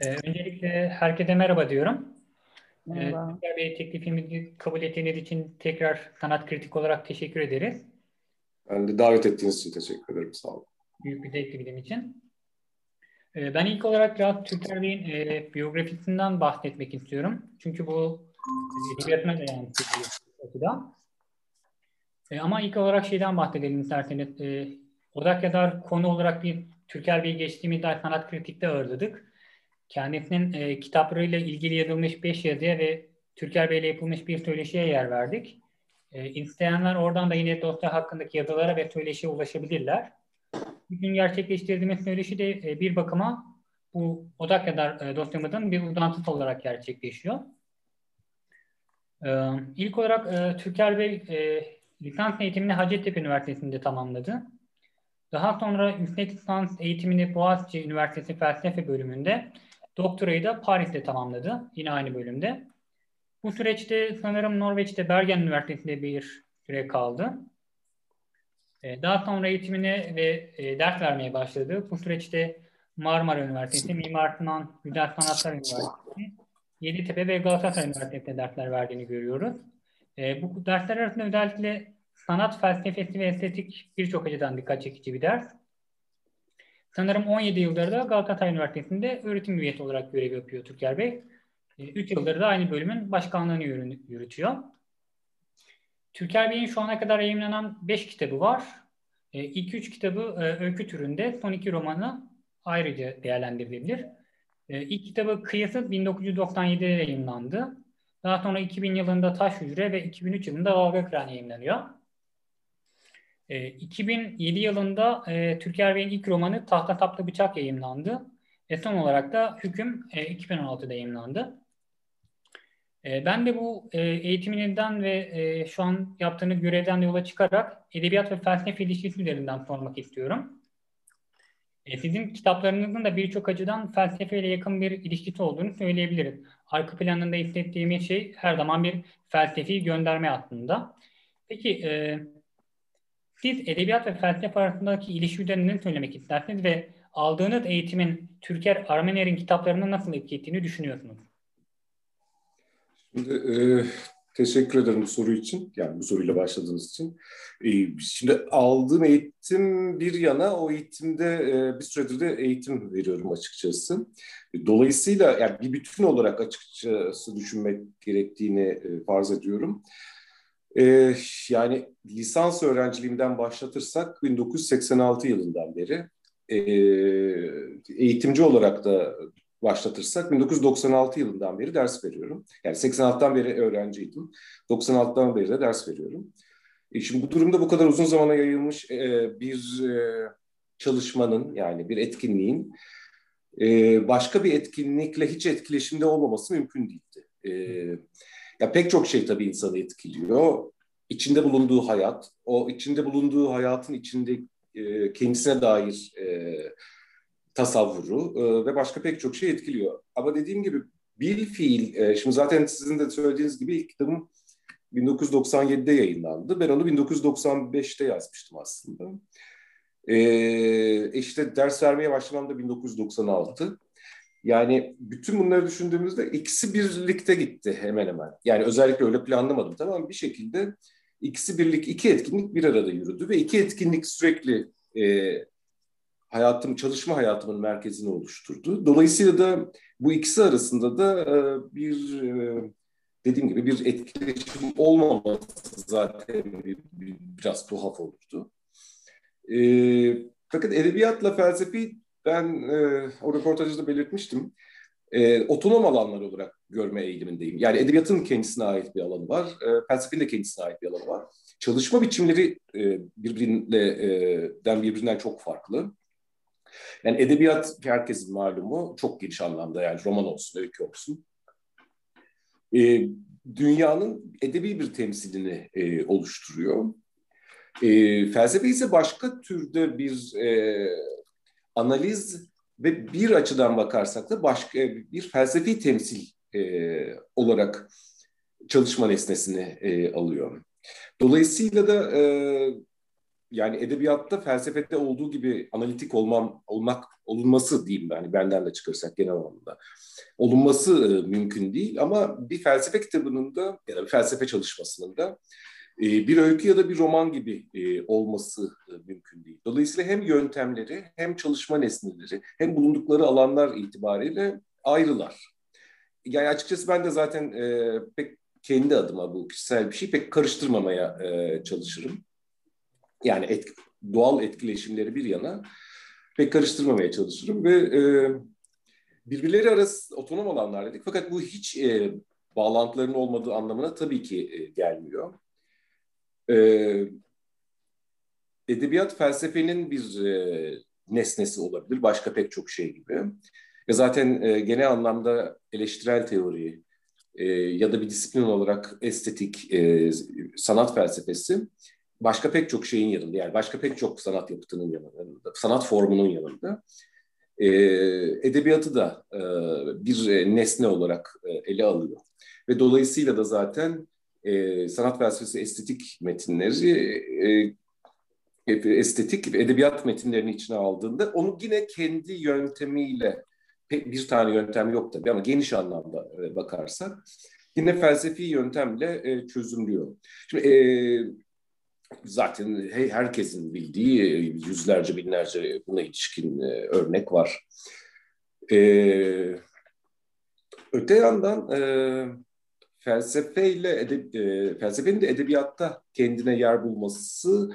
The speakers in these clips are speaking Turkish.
Ee, öncelikle herkese merhaba diyorum. Ee, merhaba. Ee, Bey teklifimizi kabul ettiğiniz için tekrar sanat kritik olarak teşekkür ederiz. Ben de davet ettiğiniz için teşekkür ederim. Sağ olun. Büyük bir zevkli benim için. Ee, ben ilk olarak biraz Türker Bey'in e, biyografisinden bahsetmek istiyorum. Çünkü bu edebiyatına da yansıyor. E, ama ilk olarak şeyden bahsedelim isterseniz. E, Odak Yazar konu olarak bir Türker Bey'i geçtiğimiz ay sanat kritikte ağırladık. Kendisinin e, kitaplarıyla ilgili yazılmış beş yazıya ve Türker Bey ile yapılmış bir söyleşiye yer verdik. E, isteyenler oradan da yine dosya hakkındaki yazılara ve söyleşiye ulaşabilirler. Bugün gerçekleştirdiğimiz söyleşi de e, bir bakıma bu odak kadar e, dosyamızın bir uzantısı olarak gerçekleşiyor. E, ilk olarak e, Türker Bey e, lisans eğitimini Hacettepe Üniversitesi'nde tamamladı. Daha sonra yüksek lisans eğitimini Boğaziçi Üniversitesi Felsefe bölümünde, doktorayı da Paris'te tamamladı. Yine aynı bölümde. Bu süreçte sanırım Norveç'te Bergen Üniversitesi'nde bir süre kaldı. Ee, daha sonra eğitimine ve e, ders vermeye başladı. Bu süreçte Marmara Üniversitesi, Mimar Sinan Güzel Sanatlar Üniversitesi, Yeditepe ve Galatasaray Üniversitesi'nde dersler verdiğini görüyoruz. E, bu dersler arasında özellikle sanat felsefesi ve estetik birçok açıdan dikkat çekici bir ders. Sanırım 17 yıldır da Galatasaray Üniversitesi'nde öğretim üyesi olarak görev yapıyor Türker Bey. 3 yıldır da aynı bölümün başkanlığını yürütüyor. Türker Bey'in şu ana kadar yayınlanan 5 kitabı var. İlk 3 kitabı öykü türünde, son 2 romanı ayrıca değerlendirilebilir. İlk kitabı Kıyısı 1997'de yayınlandı. Daha sonra 2000 yılında Taş Hücre ve 2003 yılında Dalga Kıran yayınlanıyor. E, 2007 yılında e, Türker Bey'in ilk romanı Tahta Taplı Bıçak yayınlandı. Ve son olarak da Hüküm e, 2016'da yayınlandı. E, ben de bu e, eğitiminden ve e, şu an yaptığınız görevden yola çıkarak edebiyat ve felsefe ilişkisi üzerinden sormak istiyorum. E, sizin kitaplarınızın da birçok açıdan felsefeyle yakın bir ilişkisi olduğunu söyleyebiliriz. Arka planında hissettiğimiz şey her zaman bir felsefi gönderme aslında. Peki e, siz edebiyat ve felsefe arasındaki ilişki üzerinde ne söylemek istersiniz ve aldığınız eğitimin Türker Armener'in kitaplarına nasıl etki ettiğini düşünüyorsunuz? Şimdi e, teşekkür ederim bu soru için. Yani bu soruyla başladığınız için. E, şimdi aldığım eğitim bir yana o eğitimde e, bir süredir de eğitim veriyorum açıkçası. Dolayısıyla yani bir bütün olarak açıkçası düşünmek gerektiğini e, farz ediyorum. Ee, yani lisans öğrenciliğimden başlatırsak 1986 yılından beri e, eğitimci olarak da başlatırsak 1996 yılından beri ders veriyorum. Yani 86'dan beri öğrenciydim. 96'dan beri de ders veriyorum. E şimdi bu durumda bu kadar uzun zamana yayılmış e, bir e, çalışmanın yani bir etkinliğin e, başka bir etkinlikle hiç etkileşimde olmaması mümkün değildi. E, ya pek çok şey tabii insanı etkiliyor. İçinde bulunduğu hayat, o içinde bulunduğu hayatın içinde e, kendisine dair e, tasavvuru e, ve başka pek çok şey etkiliyor. Ama dediğim gibi bil fiil, e, şimdi zaten sizin de söylediğiniz gibi ilk kitabım 1997'de yayınlandı. Ben onu 1995'te yazmıştım aslında. E, işte ders vermeye başlamam da 1996. Yani bütün bunları düşündüğümüzde ikisi birlikte gitti hemen hemen. Yani özellikle öyle planlamadım tamam Bir şekilde ikisi birlik, iki etkinlik bir arada yürüdü ve iki etkinlik sürekli e, hayatım, çalışma hayatımın merkezini oluşturdu. Dolayısıyla da bu ikisi arasında da e, bir e, dediğim gibi bir etkileşim olmaması zaten bir, bir, biraz tuhaf olurdu. E, fakat edebiyatla felsefi ben e, o röportajda belirtmiştim. E, otonom alanlar olarak görme eğilimindeyim. Yani edebiyatın kendisine ait bir alanı var, e, felsefenin de kendisine ait bir alanı var. Çalışma biçimleri e, birbirinden birbirinden çok farklı. Yani edebiyat herkesin malumu çok geniş anlamda yani roman olsun, öykü olsun. E, dünyanın edebi bir temsilini e, oluşturuyor. E, felsefe ise başka türde bir e, analiz ve bir açıdan bakarsak da başka bir felsefi temsil e, olarak çalışma nesnesini e, alıyor. Dolayısıyla da e, yani edebiyatta felsefede olduğu gibi analitik olmam olmak olunması diyeyim yani benden de çıkarsak genel anlamda olunması e, mümkün değil ama bir felsefe kitabının da ya da bir felsefe çalışmasının da e, bir öykü ya da bir roman gibi e, olması e, mümkün değil. Dolayısıyla hem yöntemleri hem çalışma nesneleri hem bulundukları alanlar itibariyle ayrılar. Yani açıkçası ben de zaten e, pek kendi adıma bu kişisel bir şey pek karıştırmamaya çalışırım. Yani et, doğal etkileşimleri bir yana pek karıştırmamaya çalışırım ve birbirleri arası otonom alanlar dedik. Fakat bu hiç bağlantıların olmadığı anlamına tabii ki gelmiyor. E, edebiyat felsefenin bir e, nesnesi olabilir. Başka pek çok şey gibi. Ve zaten e, genel anlamda eleştirel teori e, ya da bir disiplin olarak estetik, e, sanat felsefesi başka pek çok şeyin yanında. Yani başka pek çok sanat yapıtının yanında, sanat formunun yanında. E, edebiyatı da e, bir nesne olarak e, ele alıyor. Ve dolayısıyla da zaten e, sanat felsefesi estetik metinleri e, estetik edebiyat metinlerini içine aldığında onu yine kendi yöntemiyle bir tane yöntem yok tabii ama geniş anlamda e, bakarsak yine felsefi yöntemle e, çözümlüyor. Şimdi e, zaten herkesin bildiği yüzlerce binlerce buna ilişkin örnek var. öte yandan felsefeyle edeb felsefenin de edebiyatta kendine yer bulması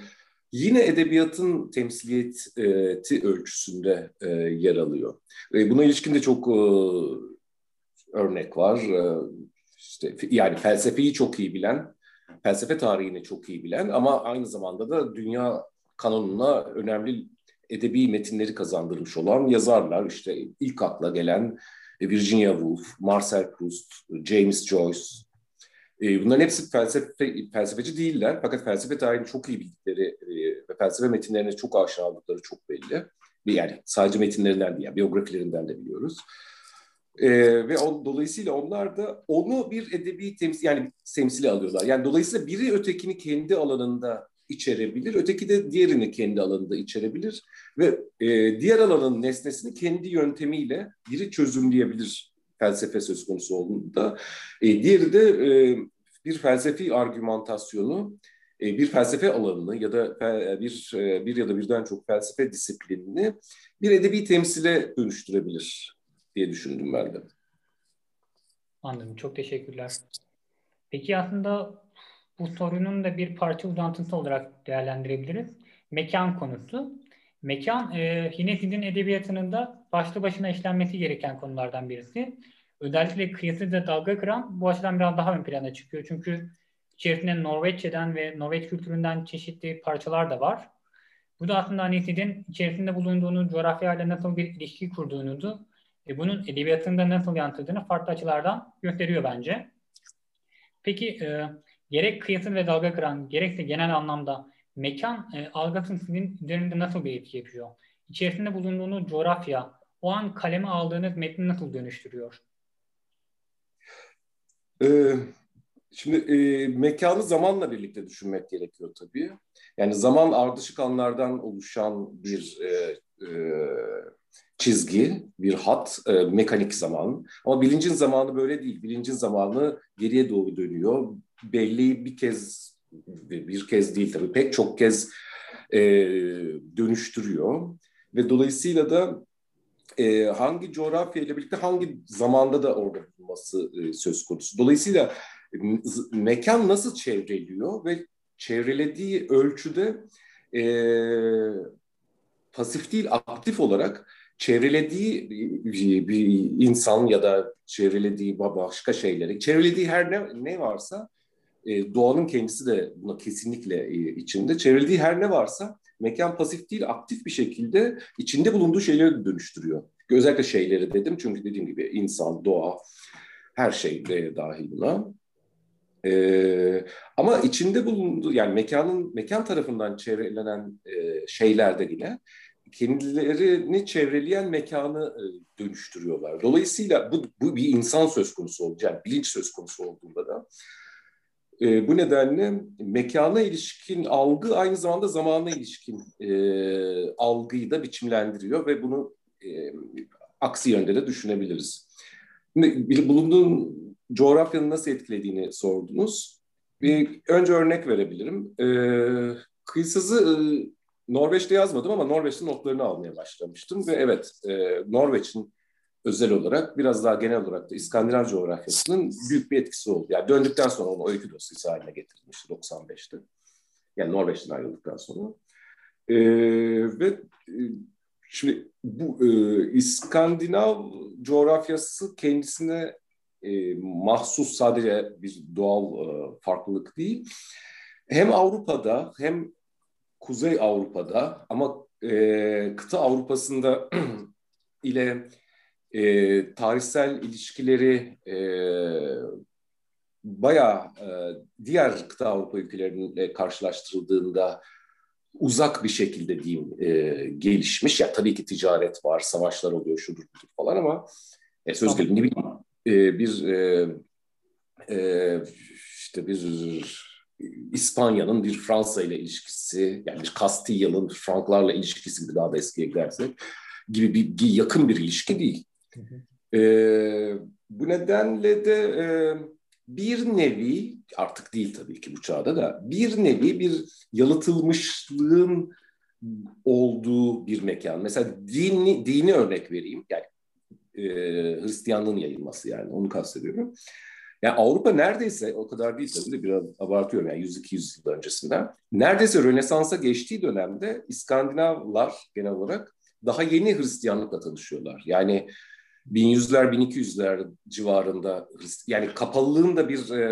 yine edebiyatın temsiliyeti ölçüsünde e, yer alıyor. E, buna ilişkin de çok e, örnek var. E, işte yani felsefeyi çok iyi bilen, felsefe tarihini çok iyi bilen ama aynı zamanda da dünya kanonuna önemli edebi metinleri kazandırmış olan yazarlar. İşte ilk akla gelen Virginia Woolf, Marcel Proust, James Joyce, e, bunların hepsi felsefe, felsefeci değiller fakat felsefe tarihini çok iyi bildikleri e, ve felsefe metinlerine çok aşina oldukları çok belli. Yani sadece metinlerinden değil, yani biyografilerinden de biliyoruz. E, ve on, dolayısıyla onlar da onu bir edebi temsil yani temsili alıyorlar. Yani dolayısıyla biri ötekini kendi alanında içerebilir, öteki de diğerini kendi alanında içerebilir ve e, diğer alanın nesnesini kendi yöntemiyle biri çözümleyebilir felsefe söz konusu olduğunda. E, diğeri de e, bir felsefi argümantasyonu e, bir felsefe alanını ya da bir e, bir ya da birden çok felsefe disiplinini bir edebi temsile dönüştürebilir diye düşündüm ben de. Anladım. Çok teşekkürler. Peki aslında bu sorunun da bir parça uzantısı olarak değerlendirebiliriz. Mekan konusu. Mekan e, yine Hind'in edebiyatının da başlı başına işlenmesi gereken konulardan birisi özellikle kıyasıca dalga kıran bu açıdan biraz daha ön plana çıkıyor. Çünkü içerisinde Norveççeden ve Norveç kültüründen çeşitli parçalar da var. Bu da aslında Anisid'in içerisinde bulunduğunu, coğrafyayla nasıl bir ilişki kurduğunu da ve bunun edebiyatında nasıl yansıdığını farklı açılardan gösteriyor bence. Peki e, gerek kıyasın ve dalga kıran, gerekse genel anlamda mekan e, algısının sizin üzerinde nasıl bir etki yapıyor? İçerisinde bulunduğunuz coğrafya, o an kaleme aldığınız metni nasıl dönüştürüyor? Ee, şimdi e, mekanı zamanla birlikte düşünmek gerekiyor tabii. Yani zaman ardışık anlardan oluşan bir e, e, çizgi, bir hat, e, mekanik zaman. Ama bilincin zamanı böyle değil. Bilincin zamanı geriye doğru dönüyor. Belli bir kez, bir kez değil tabii pek çok kez e, dönüştürüyor. Ve dolayısıyla da e, hangi coğrafya ile birlikte hangi zamanda da orada bulunması e, söz konusu. Dolayısıyla mekan nasıl çevreliyor ve çevrelediği ölçüde e, pasif değil aktif olarak çevrelediği bir insan ya da çevrelediği başka şeyleri, çevrelediği her ne, ne varsa e, doğanın kendisi de buna kesinlikle e, içinde. Çevrelediği her ne varsa mekan pasif değil aktif bir şekilde içinde bulunduğu şeyleri dönüştürüyor. Özellikle şeyleri dedim çünkü dediğim gibi insan, doğa, her şey de dahil buna. Ee, ama içinde bulunduğu yani mekanın mekan tarafından çevrelenen e, şeylerde yine kendilerini çevreleyen mekanı e, dönüştürüyorlar. Dolayısıyla bu, bu bir insan söz konusu olacak, yani bilinç söz konusu olduğunda da E, bu nedenle mekana ilişkin algı aynı zamanda zamana ilişkin e, algıyı da biçimlendiriyor ve bunu e, aksi yönde de düşünebiliriz. Şimdi, bulunduğun coğrafyanın nasıl etkilediğini sordunuz. Bir, önce örnek verebilirim. E, kıyısızı e, Norveç'te yazmadım ama Norveç'te notlarını almaya başlamıştım ve evet e, Norveç'in özel olarak biraz daha genel olarak da İskandinav coğrafyasının büyük bir etkisi oldu. Yani döndükten sonra onu öykü dosyası haline getirilmişti 95'te. Yani Norveç'ten ayrıldıktan sonra. E, ve şimdi bu e, İskandinav coğrafyası kendisine e, mahsus sadece bir doğal e, farklılık değil. Hem Avrupa'da hem Kuzey Avrupa'da ama e, kıta Avrupa'sında ile e, tarihsel ilişkileri e, bayağı e, diğer kıta Avrupa ülkeleriyle karşılaştırıldığında uzak bir şekilde diyeyim e, gelişmiş. Ya tabii ki ticaret var, savaşlar oluyor, şudur budur falan ama e, söz gelimi bileyim e, bir e, e, işte bir İspanya'nın bir Fransa ile ilişkisi, yani bir Kastilya'nın Franklarla ilişkisi gibi daha da eskiye gidersek gibi bir, bir yakın bir ilişki değil. E, bu nedenle de e, bir nevi artık değil tabii ki bu çağda da bir nevi bir yalıtılmışlığın olduğu bir mekan. Mesela dini, dini örnek vereyim. Yani e, Hristiyanlığın yayılması yani onu kastediyorum. Yani Avrupa neredeyse o kadar değil tabii de biraz abartıyorum yani 100-200 yıl öncesinden. Neredeyse Rönesans'a geçtiği dönemde İskandinavlar genel olarak daha yeni Hristiyanlıkla tanışıyorlar. Yani 1100'ler 1200'ler civarında yani kapalılığın da bir e,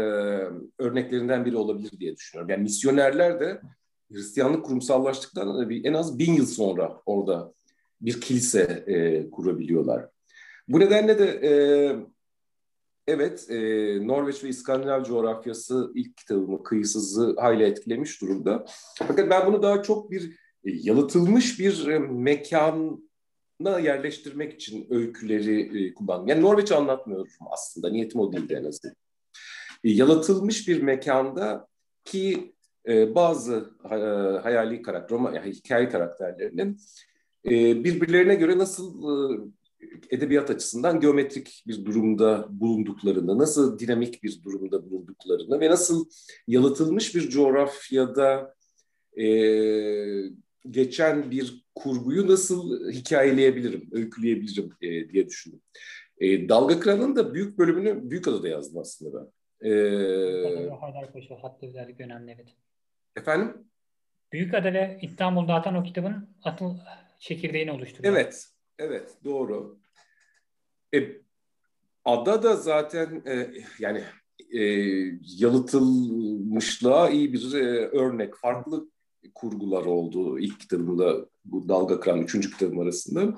örneklerinden biri olabilir diye düşünüyorum. Yani misyonerler de Hristiyanlık kurumsallaştıktan en az bin yıl sonra orada bir kilise e, kurabiliyorlar. Bu nedenle de e, evet e, Norveç ve İskandinav coğrafyası ilk kitabımı kıyısızı hayli etkilemiş durumda. Fakat ben bunu daha çok bir e, yalıtılmış bir e, mekana yerleştirmek için öyküleri e, kullandım. Yani Norveç'i anlatmıyorum aslında. Niyetim o değildi en azından. E, yalıtılmış bir mekanda ki e, bazı e, hayali karakter, yani hikaye karakterlerinin e, birbirlerine göre nasıl e, edebiyat açısından geometrik bir durumda bulunduklarını, nasıl dinamik bir durumda bulunduklarını ve nasıl yalıtılmış bir coğrafyada e, geçen bir kurguyu nasıl hikayeleyebilirim, öyküleyebilirim e, diye düşündüm. E, Dalga Kıran'ın da büyük bölümünü Büyükada'da yazdım aslında ben. Ee, Haydarpaşa hattı özellik önemli evet. Efendim? Büyükada ve İstanbul zaten o kitabın atıl çekirdeğini oluşturuyor. Evet, evet doğru. E, ada da zaten e, yani e, yalıtılmışlığa iyi bir e, örnek. Farklı kurgular oldu ilk kitabımda bu Dalga Kıran üçüncü kitabım arasında.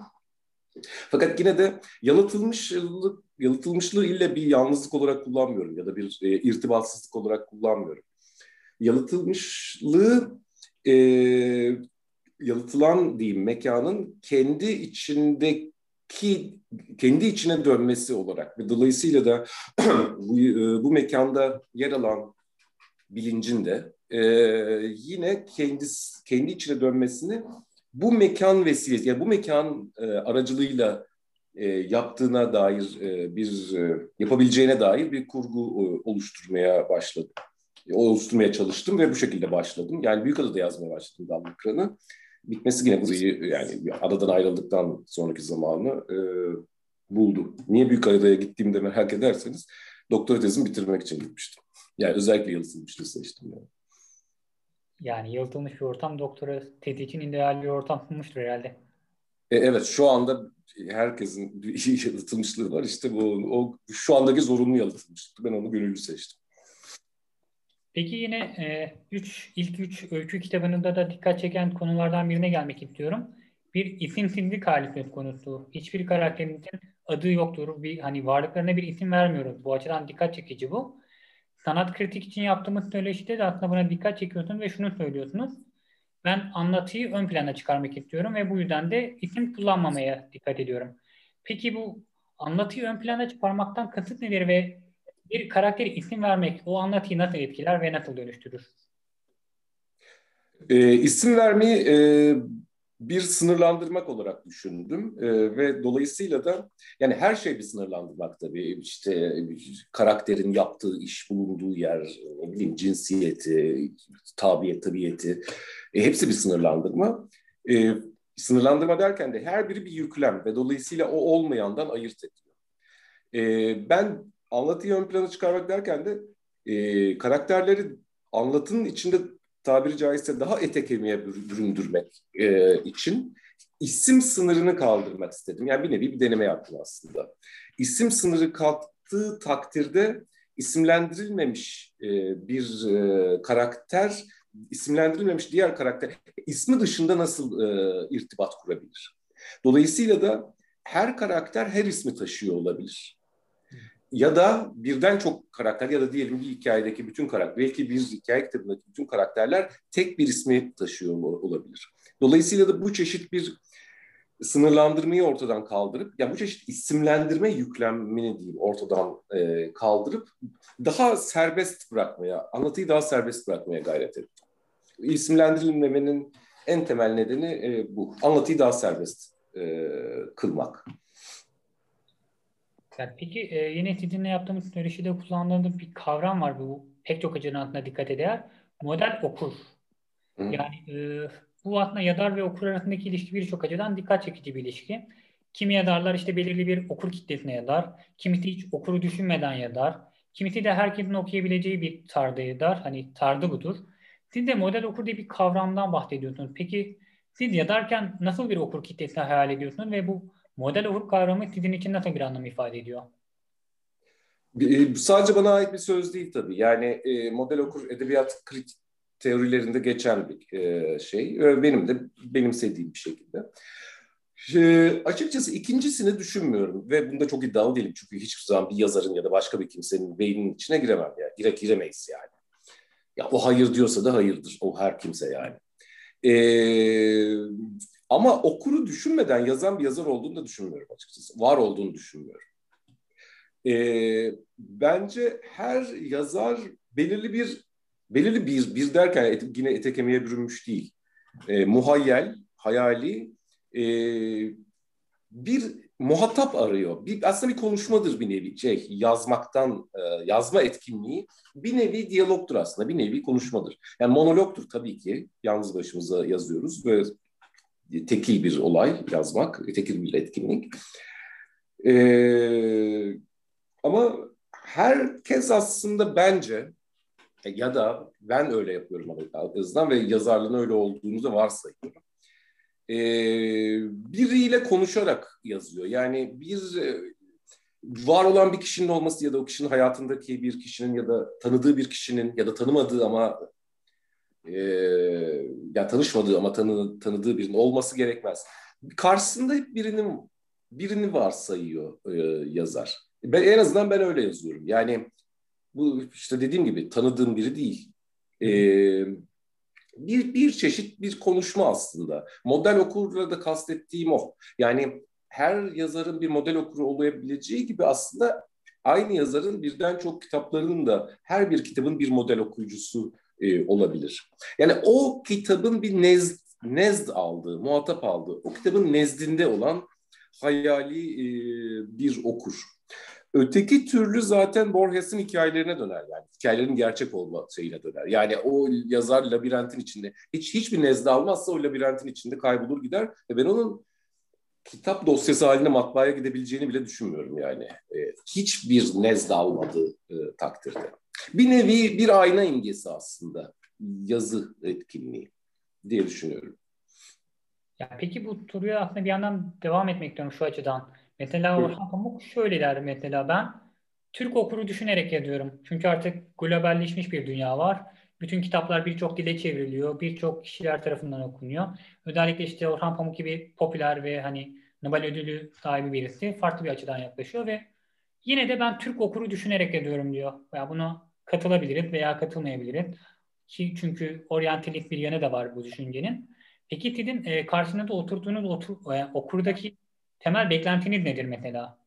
Fakat yine de yalıtılmışlık yalıtılmışlığı ile bir yalnızlık olarak kullanmıyorum ya da bir e, irtibatsızlık olarak kullanmıyorum. Yalıtılmışlığı e, yalıtılan diyeyim mekanın kendi içindeki kendi içine dönmesi olarak ve dolayısıyla da bu, e, bu mekanda yer alan bilincin de e, yine kendi kendi içine dönmesini bu mekan vesilesi, yani bu mekan e, aracılığıyla e, yaptığına dair e, bir e, yapabileceğine dair bir kurgu e, oluşturmaya başladım. E, oluşturmaya çalıştım ve bu şekilde başladım. Yani Büyükada'da yazmaya başladım Damla Kıran'ı. Bitmesi yine burayı yani adadan ayrıldıktan sonraki zamanı e, buldu. Niye Büyükada'ya gittiğimde merak ederseniz doktora tezimi bitirmek için gitmiştim. Yani özellikle yalıtılmışlığı seçtim yani. Yani yalıtılmış bir ortam doktora tezi için ideal bir ortam bulmuştur herhalde. E, evet şu anda herkesin bir yalıtılmışlığı var. İşte bu o şu andaki zorunlu yalıtılmışlık. Ben onu gönüllü seçtim. Peki yine e, üç, ilk üç öykü kitabında da dikkat çeken konulardan birine gelmek istiyorum. Bir isimsizlik hali söz konusu. Hiçbir karakterimizin adı yoktur. Bir hani varlıklarına bir isim vermiyoruz. Bu açıdan dikkat çekici bu. Sanat kritik için yaptığımız söyleşide de aslında buna dikkat çekiyorsunuz ve şunu söylüyorsunuz. Ben anlatıyı ön plana çıkarmak istiyorum ve bu yüzden de isim kullanmamaya dikkat ediyorum. Peki bu anlatıyı ön plana çıkarmaktan kasıt nedir ve bir karakteri isim vermek o anlatıyı nasıl etkiler ve nasıl dönüştürür? E, isim vermeyi e, bir sınırlandırmak olarak düşündüm. E, ve dolayısıyla da yani her şey bir sınırlandırmak tabii. İşte karakterin yaptığı iş bulunduğu yer ne bileyim cinsiyeti tabiyet tabiyeti e, hepsi bir sınırlandırma. E, sınırlandırma derken de her biri bir yüklem ve dolayısıyla o olmayandan ayırt ediyor. E, ben anlatıyı ön plana çıkarmak derken de e, karakterleri anlatının içinde tabiri caizse daha ete kemiğe büründürmek e, için isim sınırını kaldırmak istedim. Yani bir nevi bir deneme yaptım aslında. İsim sınırı kalktığı takdirde isimlendirilmemiş e, bir e, karakter, isimlendirilmemiş diğer karakter ismi dışında nasıl e, irtibat kurabilir? Dolayısıyla da her karakter her ismi taşıyor olabilir ya da birden çok karakter ya da diyelim bir hikayedeki bütün karakter, belki bir hikaye kitabındaki bütün karakterler tek bir ismi taşıyor olabilir. Dolayısıyla da bu çeşit bir sınırlandırmayı ortadan kaldırıp, yani bu çeşit isimlendirme yüklemini diyeyim ortadan e, kaldırıp daha serbest bırakmaya, anlatıyı daha serbest bırakmaya gayret ettim. İsimlendirilmemenin en temel nedeni e, bu. Anlatıyı daha serbest e, kılmak. Yani peki e, yine sizinle yaptığımız söyleşide kullandığımız bir kavram var bu pek çok açının altına dikkat eder. Model okur. Hı. Yani e, bu aslında yazar ve okur arasındaki ilişki birçok açıdan dikkat çekici bir ilişki. Kimi yazarlar işte belirli bir okur kitlesine yazar. Kimisi hiç okuru düşünmeden yazar. Kimisi de herkesin okuyabileceği bir tarzda yazar. Hani tarzı budur. Siz de model okur diye bir kavramdan bahsediyorsunuz. Peki siz yazarken nasıl bir okur kitlesini hayal ediyorsunuz ve bu Model okur kavramı sizin için nasıl bir anlam ifade ediyor? E, sadece bana ait bir söz değil tabii. Yani e, model okur edebiyat kritik teorilerinde geçen bir e, şey. Benim de benimsediğim bir şekilde. Açıkçası ikincisini düşünmüyorum ve bunda çok iddialı değilim. Çünkü hiçbir zaman bir yazarın ya da başka bir kimsenin beyninin içine giremem. Yani. Gire, giremeyiz yani. Ya o hayır diyorsa da hayırdır. O her kimse yani. E, ama okuru düşünmeden yazan bir yazar olduğunu da düşünmüyorum açıkçası. Var olduğunu düşünmüyorum. E, bence her yazar belirli bir belirli bir bir derken et, yine ete kemiğe bürünmüş değil. E, muhayyel, hayali e, bir muhatap arıyor. Bir, aslında bir konuşmadır bir nevi şey yazmaktan e, yazma etkinliği bir nevi diyalogtur aslında bir nevi konuşmadır. Yani monologtur tabii ki yalnız başımıza yazıyoruz ve tekil bir olay yazmak, tekil bir etkinlik. Ee, ama herkes aslında bence ya da ben öyle yapıyorum azından ve yazarlığın öyle olduğunu varsayıyorum. Ee, biriyle konuşarak yazıyor. Yani bir e, var olan bir kişinin olması ya da o kişinin hayatındaki bir kişinin ya da tanıdığı bir kişinin ya da tanımadığı ama e, yani tanışmadığı ama tanı, tanıdığı birinin olması gerekmez. Karşısında hep birinin birini varsayıyor e, yazar. Ben en azından ben öyle yazıyorum. Yani bu işte dediğim gibi tanıdığım biri değil. E, bir bir çeşit bir konuşma aslında. Model okurla da kastettiğim o. Yani her yazarın bir model okuru olabileceği gibi aslında aynı yazarın birden çok kitaplarının da her bir kitabın bir model okuyucusu e, olabilir. Yani o kitabın bir nezd, nezd aldığı, muhatap aldığı, o kitabın nezdinde olan hayali e, bir okur. Öteki türlü zaten Borges'in hikayelerine döner yani. Hikayelerin gerçek olma şeyine döner. Yani o yazar labirentin içinde hiç hiçbir nezde almazsa o labirentin içinde kaybolur gider ve ben onun kitap dosyası haline matbaaya gidebileceğini bile düşünmüyorum yani. E, hiçbir nezde almadığı e, takdirde. Bir nevi bir ayna imgesi aslında yazı etkinliği diye düşünüyorum. Ya peki bu soruya aslında bir yandan devam etmek istiyorum şu açıdan. Mesela Orhan Pamuk şöyle der mesela ben Türk okuru düşünerek yazıyorum. Çünkü artık globalleşmiş bir dünya var. Bütün kitaplar birçok dile çevriliyor. Birçok kişiler tarafından okunuyor. Özellikle işte Orhan Pamuk gibi popüler ve hani Nobel ödülü sahibi birisi farklı bir açıdan yaklaşıyor ve yine de ben Türk okuru düşünerek yazıyorum diyor. Veya bunu katılabiliriz veya katılmayabiliriz. Ki çünkü oryantalist bir yanı da var bu düşüncenin. Peki sizin e, karşınızda oturduğunuz otur, e, okurdaki temel beklentiniz nedir mesela?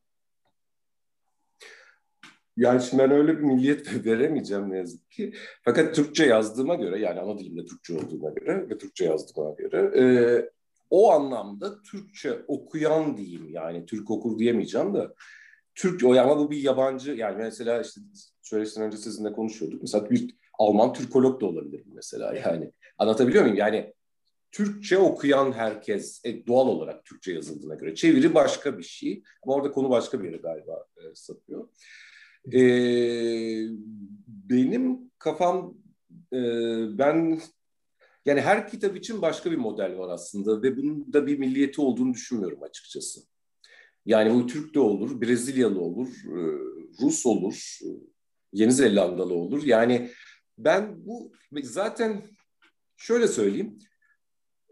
Yani şimdi ben öyle bir milliyet veremeyeceğim ne yazık ki. Fakat Türkçe yazdığıma göre yani ana dilimde Türkçe olduğuna göre ve Türkçe yazdığıma göre e, o anlamda Türkçe okuyan diyeyim yani Türk okur diyemeyeceğim de Türk o ama bu bir yabancı yani mesela işte söyleşten önce sizinle konuşuyorduk. Mesela bir Alman Türkolog da olabilir mesela yani. Anlatabiliyor muyum? Yani Türkçe okuyan herkes e, doğal olarak Türkçe yazıldığına göre. Çeviri başka bir şey ama orada konu başka bir yere galiba e, sapıyor. E, benim kafam e, ben yani her kitap için başka bir model var aslında ve bunun da bir milliyeti olduğunu düşünmüyorum açıkçası. Yani bu Türk de olur, Brezilyalı olur, e, Rus olur, Yeni Zelandalı olur. Yani ben bu zaten şöyle söyleyeyim.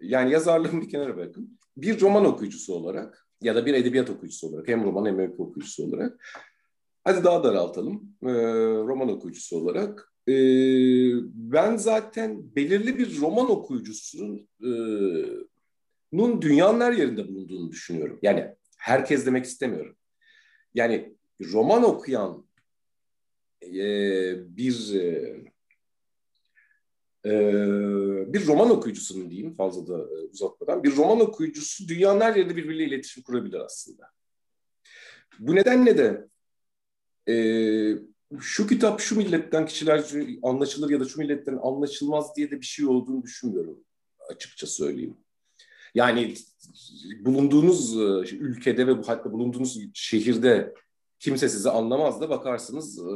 Yani yazarlığımı bir kenara bırakın. Bir roman okuyucusu olarak ya da bir edebiyat okuyucusu olarak hem roman hem öykü okuyucusu olarak hadi daha daraltalım. Ee, roman okuyucusu olarak e, ben zaten belirli bir roman okuyucusunun e, nun dünyanın her yerinde bulunduğunu düşünüyorum. Yani herkes demek istemiyorum. Yani roman okuyan e, bir e, e, bir roman okuyucusunun diyeyim fazla da e, uzatmadan bir roman okuyucusu dünyanın her yerinde birbiriyle iletişim kurabilir aslında. Bu nedenle de e, şu kitap şu milletten kişiler anlaşılır ya da şu milletten anlaşılmaz diye de bir şey olduğunu düşünmüyorum açıkça söyleyeyim. Yani bulunduğunuz e, ülkede ve hatta bulunduğunuz şehirde kimse sizi anlamaz da bakarsınız e,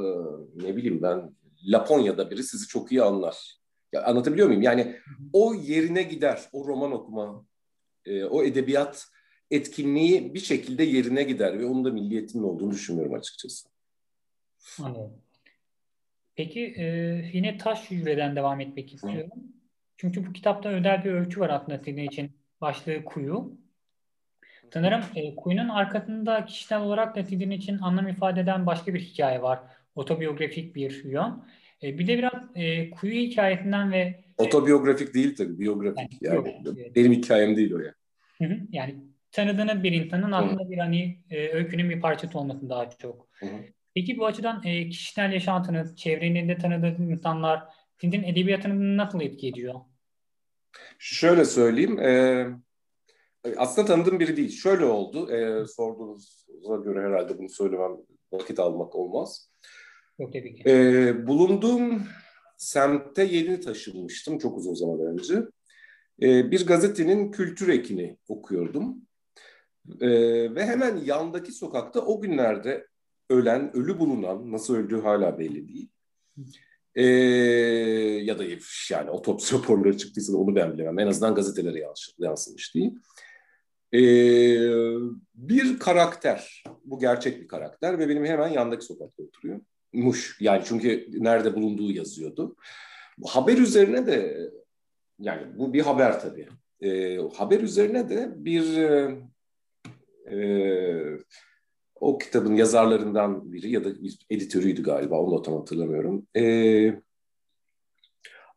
ne bileyim ben Laponya'da biri sizi çok iyi anlar. Ya anlatabiliyor muyum? Yani o yerine gider, o roman okuma, e, o edebiyat etkinliği bir şekilde yerine gider ve onun da milliyetinin olduğunu düşünmüyorum açıkçası. Anladım. Peki e, yine taş hücreden devam etmek istiyorum. Hı. Çünkü bu kitapta özel bir ölçü var aslında senin için. Başlığı kuyu. Sanırım e, kuyunun arkasında kişisel olarak sizin için anlam ifade eden başka bir hikaye var. Otobiyografik bir yön. E, bir de biraz e, kuyu hikayesinden ve... Otobiyografik değil tabii, biyografik. Yani, yani yok, benim hikayem değil o ya. Yani. yani tanıdığınız bir insanın aslında bir hani e, öykünün bir parçası olması daha çok. Hı hı. Peki bu açıdan e, kişisel yaşantınız, çevrenizde tanıdığınız insanlar sizin edebiyatınızı nasıl etki ediyor? Şöyle söyleyeyim. E, aslında tanıdığım biri değil. Şöyle oldu. E, sorduğunuza göre herhalde bunu söylemem vakit almak olmaz. Yok tabii ki. E, bulunduğum semte yeni taşınmıştım çok uzun zaman önce. E, bir gazetenin kültür ekini okuyordum. E, ve hemen yandaki sokakta o günlerde ölen, ölü bulunan, nasıl öldüğü hala belli değil. E, ya da yani otopsi raporları çıktıysa da onu ben bilemem. En azından gazetelere yansımış değil. E, bir karakter, bu gerçek bir karakter ve benim hemen yandaki sokakta oturuyor muş. Yani çünkü nerede bulunduğu yazıyordu. Haber üzerine de yani bu bir haber tabii. E, haber üzerine de bir e, e, o kitabın yazarlarından biri ya da bir editörüydü galiba onu da tam hatırlamıyorum. E,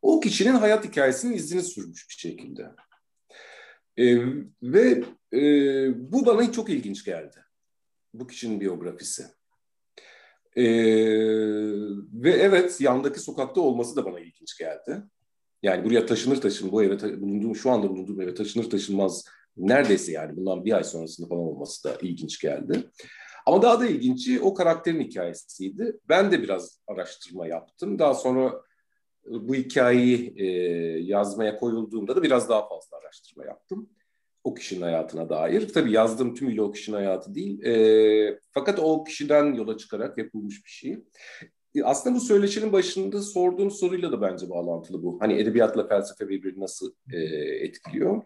o kişinin hayat hikayesinin izini sürmüş bir şekilde. E, ve e, bu bana çok ilginç geldi. Bu kişinin biyografisi. Ee, ve evet yandaki sokakta olması da bana ilginç geldi. Yani buraya taşınır taşın bu eve bulunduğum şu anda bulunduğum eve taşınır taşınmaz neredeyse yani bundan bir ay sonrasında falan olması da ilginç geldi. Ama daha da ilginci o karakterin hikayesiydi. Ben de biraz araştırma yaptım. Daha sonra bu hikayeyi e, yazmaya koyulduğumda da biraz daha fazla araştırma yaptım o kişinin hayatına dair. Tabii yazdığım tümüyle o kişinin hayatı değil. E, fakat o kişiden yola çıkarak yapılmış bir şey. E, aslında bu söyleşinin başında sorduğum soruyla da bence bağlantılı bu. Hani edebiyatla felsefe birbirini nasıl e, etkiliyor?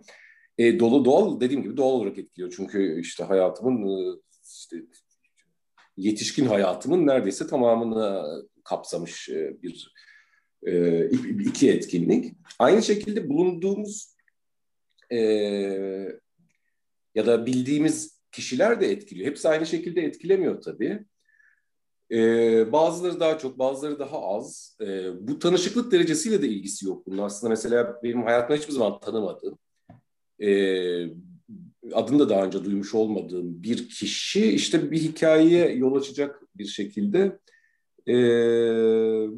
E, dolu doğal dediğim gibi doğal olarak etkiliyor. Çünkü işte hayatımın e, işte yetişkin hayatımın neredeyse tamamını kapsamış e, bir e, iki etkinlik. Aynı şekilde bulunduğumuz e, ya da bildiğimiz kişiler de etkiliyor. Hepsi aynı şekilde etkilemiyor tabii. E, bazıları daha çok, bazıları daha az. E, bu tanışıklık derecesiyle de ilgisi yok bunun. Aslında mesela benim hayatımda hiçbir zaman tanımadığım, e, adını da daha önce duymuş olmadığım bir kişi işte bir hikayeye yol açacak bir şekilde e,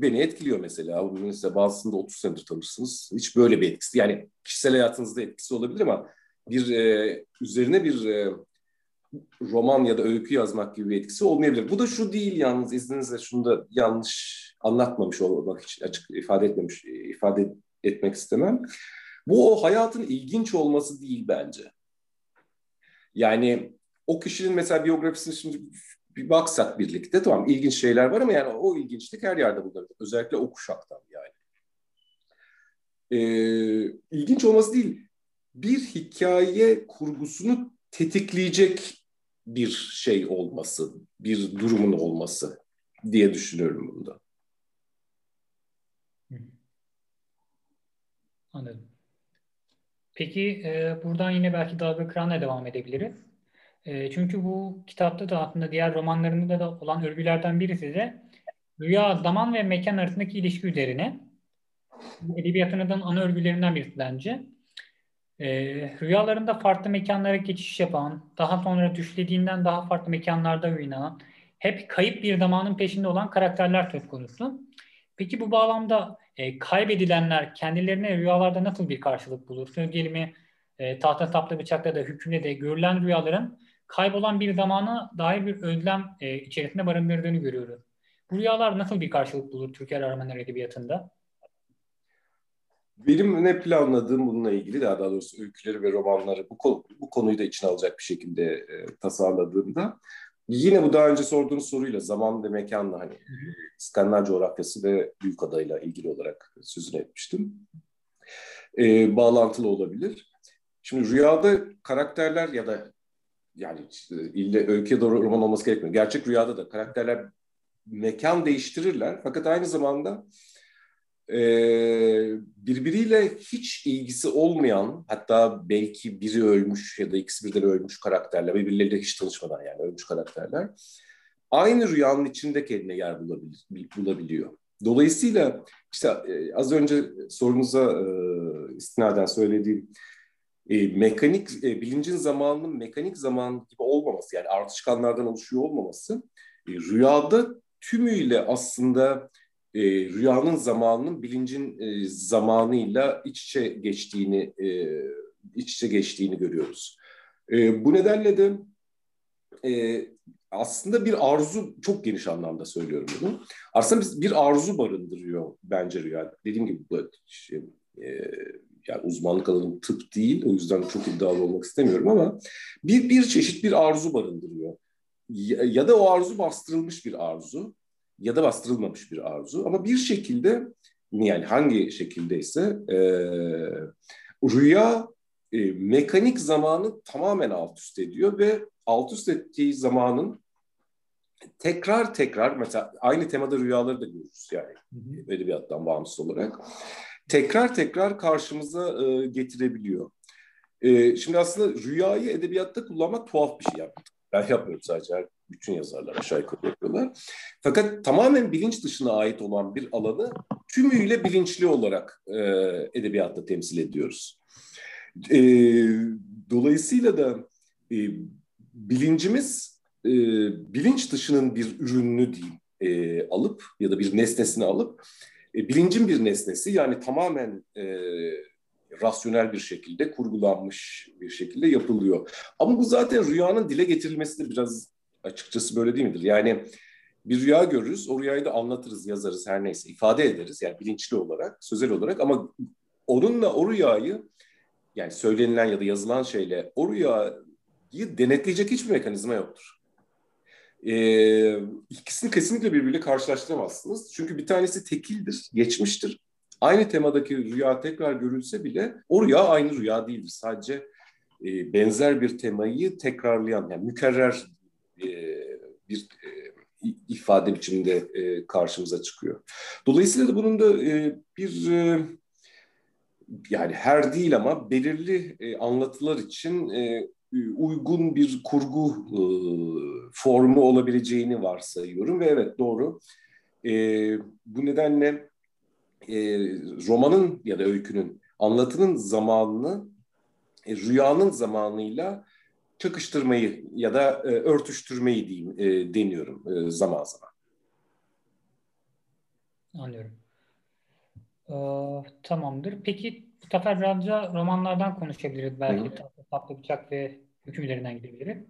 beni etkiliyor mesela. Mesela bazısında 30 senedir tanırsınız. Hiç böyle bir etkisi. Yani kişisel hayatınızda etkisi olabilir ama bir e, üzerine bir e, roman ya da öykü yazmak gibi bir etkisi olmayabilir. Bu da şu değil yalnız izninizle şunu da yanlış anlatmamış olmak için açık ifade etmemiş ifade etmek istemem. Bu o hayatın ilginç olması değil bence. Yani o kişinin mesela biyografisini şimdi bir baksak birlikte tamam ilginç şeyler var ama yani o ilginçlik her yerde bulunur. Özellikle o kuşaktan yani. Ee, ilginç olması değil, bir hikaye kurgusunu tetikleyecek bir şey olması, bir durumun olması diye düşünüyorum bunda. Anladım. Peki e, buradan yine belki dalga kıranla devam edebiliriz. E, çünkü bu kitapta da aslında diğer romanlarında da olan örgülerden birisi de rüya, zaman ve mekan arasındaki ilişki üzerine. Edebiyatının ana örgülerinden birisi bence. E, rüyalarında farklı mekanlara geçiş yapan, daha sonra düşlediğinden daha farklı mekanlarda oynanan, hep kayıp bir zamanın peşinde olan karakterler söz konusu. Peki bu bağlamda e, kaybedilenler kendilerine rüyalarda nasıl bir karşılık bulur? Söz gelimi e, tahta saplı bıçakta da hükümde de görülen rüyaların kaybolan bir zamana dair bir özlem e, içerisinde barındırdığını görüyoruz. Bu rüyalar nasıl bir karşılık bulur Türkiye Romanlar Edebiyatı'nda? Benim ne planladığım bununla ilgili daha doğrusu öyküleri ve romanları bu, konu, bu konuyu da içine alacak bir şekilde e, tasarladığımda yine bu daha önce sorduğunuz soruyla zaman ve mekanla hani İskandinav coğrafyası ve büyük adayla ilgili olarak sözünü etmiştim. E, bağlantılı olabilir. Şimdi rüyada karakterler ya da yani işte ille öyküye doğru roman olması gerekmiyor. Gerçek rüyada da karakterler mekan değiştirirler. Fakat aynı zamanda e, birbiriyle hiç ilgisi olmayan hatta belki biri ölmüş ya da ikisi birden ölmüş karakterler birbirleriyle hiç tanışmadan yani ölmüş karakterler aynı rüyanın içinde kendine yer bulabiliyor. Dolayısıyla işte e, az önce sorunuza e, istinaden söylediğim e, mekanik bilincin zamanının mekanik zaman gibi olmaması yani artışkanlardan oluşuyor olmaması rüyada tümüyle aslında e, rüyanın zamanının bilincin e, zamanıyla iç içe geçtiğini e, iç içe geçtiğini görüyoruz. E, bu nedenle de e, aslında bir arzu çok geniş anlamda söylüyorum bunu. Aslında bir arzu barındırıyor bence rüya. Dediğim gibi bu e, yani uzmanlık alanım tıp değil o yüzden çok iddialı olmak istemiyorum ama bir bir çeşit bir arzu barındırıyor. Ya, ya da o arzu bastırılmış bir arzu ya da bastırılmamış bir arzu ama bir şekilde yani hangi şekildeyse e, rüya e, mekanik zamanı tamamen alt üst ediyor ve alt üst ettiği zamanın tekrar tekrar mesela aynı temada rüyaları da görürüz yani edebiyattan bağımsız olarak tekrar tekrar karşımıza e, getirebiliyor. E, şimdi aslında rüyayı edebiyatta kullanmak tuhaf bir şey yaptım. Ben yapmıyorum sadece. Bütün yazarlar aşağı yukarı yapıyorlar. Fakat tamamen bilinç dışına ait olan bir alanı tümüyle bilinçli olarak e, edebiyatta temsil ediyoruz. E, dolayısıyla da e, bilincimiz e, bilinç dışının bir ürününü diyeyim e, alıp ya da bir nesnesini alıp e, bilincin bir nesnesi yani tamamen e, rasyonel bir şekilde kurgulanmış bir şekilde yapılıyor. Ama bu zaten rüyanın dile getirilmesi de biraz açıkçası böyle değil midir? Yani bir rüya görürüz, o rüyayı da anlatırız, yazarız her neyse, ifade ederiz yani bilinçli olarak, sözel olarak ama onunla o rüyayı yani söylenilen ya da yazılan şeyle o rüyayı denetleyecek hiçbir mekanizma yoktur e, ikisini kesinlikle birbiriyle karşılaştıramazsınız. Çünkü bir tanesi tekildir, geçmiştir. Aynı temadaki rüya tekrar görülse bile o rüya aynı rüya değildir. Sadece e, benzer bir temayı tekrarlayan, yani mükerrer e, bir e, ifade biçiminde e, karşımıza çıkıyor. Dolayısıyla da bunun da bir yani her değil ama belirli anlatılar için uygun bir kurgu formu olabileceğini varsayıyorum ve evet doğru. Bu nedenle romanın ya da öykünün anlatının zamanını rüyanın zamanıyla çakıştırmayı ya da e, örtüştürmeyi diyeyim e, deniyorum e, zaman zaman. Anlıyorum. Ee, tamamdır. Peki bu sefer birazca romanlardan konuşabiliriz. Belki Tahta Saplı Bıçak ve Hükümlerinden gidebiliriz.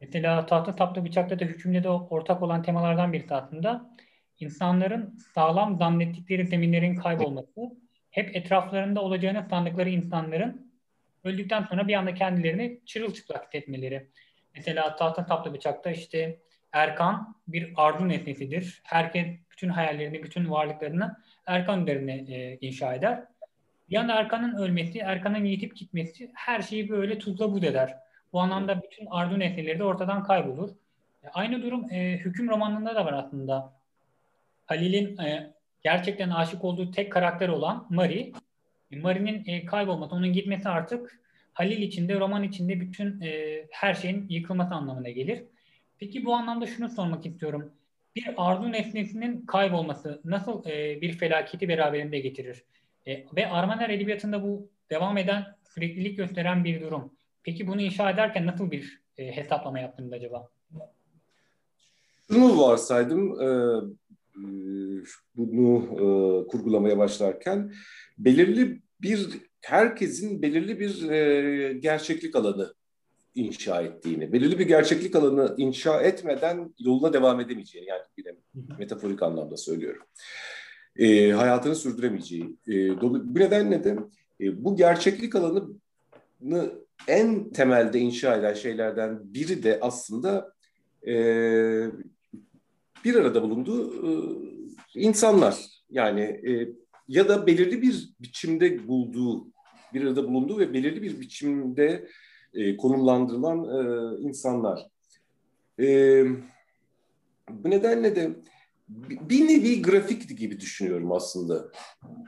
Mesela Tahta Saplı Bıçak'ta da hükümde de ortak olan temalardan birisi aslında insanların sağlam zannettikleri zeminlerin kaybolması, hep etraflarında olacağını sandıkları insanların öldükten sonra bir anda kendilerini çırılçıplak hissetmeleri. Mesela tahta taplı bıçakta işte Erkan bir arzu nesnesidir. Herkes bütün hayallerini, bütün varlıklarını Erkan üzerine e, inşa eder. Bir anda Erkan'ın ölmesi, Erkan'ın yitip gitmesi her şeyi böyle tuzla buz eder. Bu anlamda bütün arzu nesneleri de ortadan kaybolur. E, aynı durum e, hüküm romanında da var aslında. Halil'in e, gerçekten aşık olduğu tek karakter olan Mari. E, Mari'nin e, kaybolması, onun gitmesi artık Halil içinde, roman içinde bütün e, her şeyin yıkılması anlamına gelir. Peki bu anlamda şunu sormak istiyorum. Bir arzu nesnesinin kaybolması nasıl e, bir felaketi beraberinde getirir? E, ve Armaner Edebiyatı'nda bu devam eden, süreklilik gösteren bir durum. Peki bunu inşa ederken nasıl bir e, hesaplama yaptınız acaba? Şunu varsaydım, e, e bunu e, kurgulamaya başlarken belirli bir herkesin belirli bir e, gerçeklik alanı inşa ettiğini, belirli bir gerçeklik alanı inşa etmeden yoluna devam edemeyeceğini yani bir de metaforik anlamda söylüyorum. E, hayatını sürdüremeyeceği. E, bu nedenle de e, bu gerçeklik alanı en temelde inşa eden şeylerden biri de aslında e, bir arada bulunduğu e, insanlar. Yani e, ya da belirli bir biçimde bulduğu, bir arada bulunduğu ve belirli bir biçimde e, konumlandırılan e, insanlar. E, bu nedenle de bir nevi grafik gibi düşünüyorum aslında.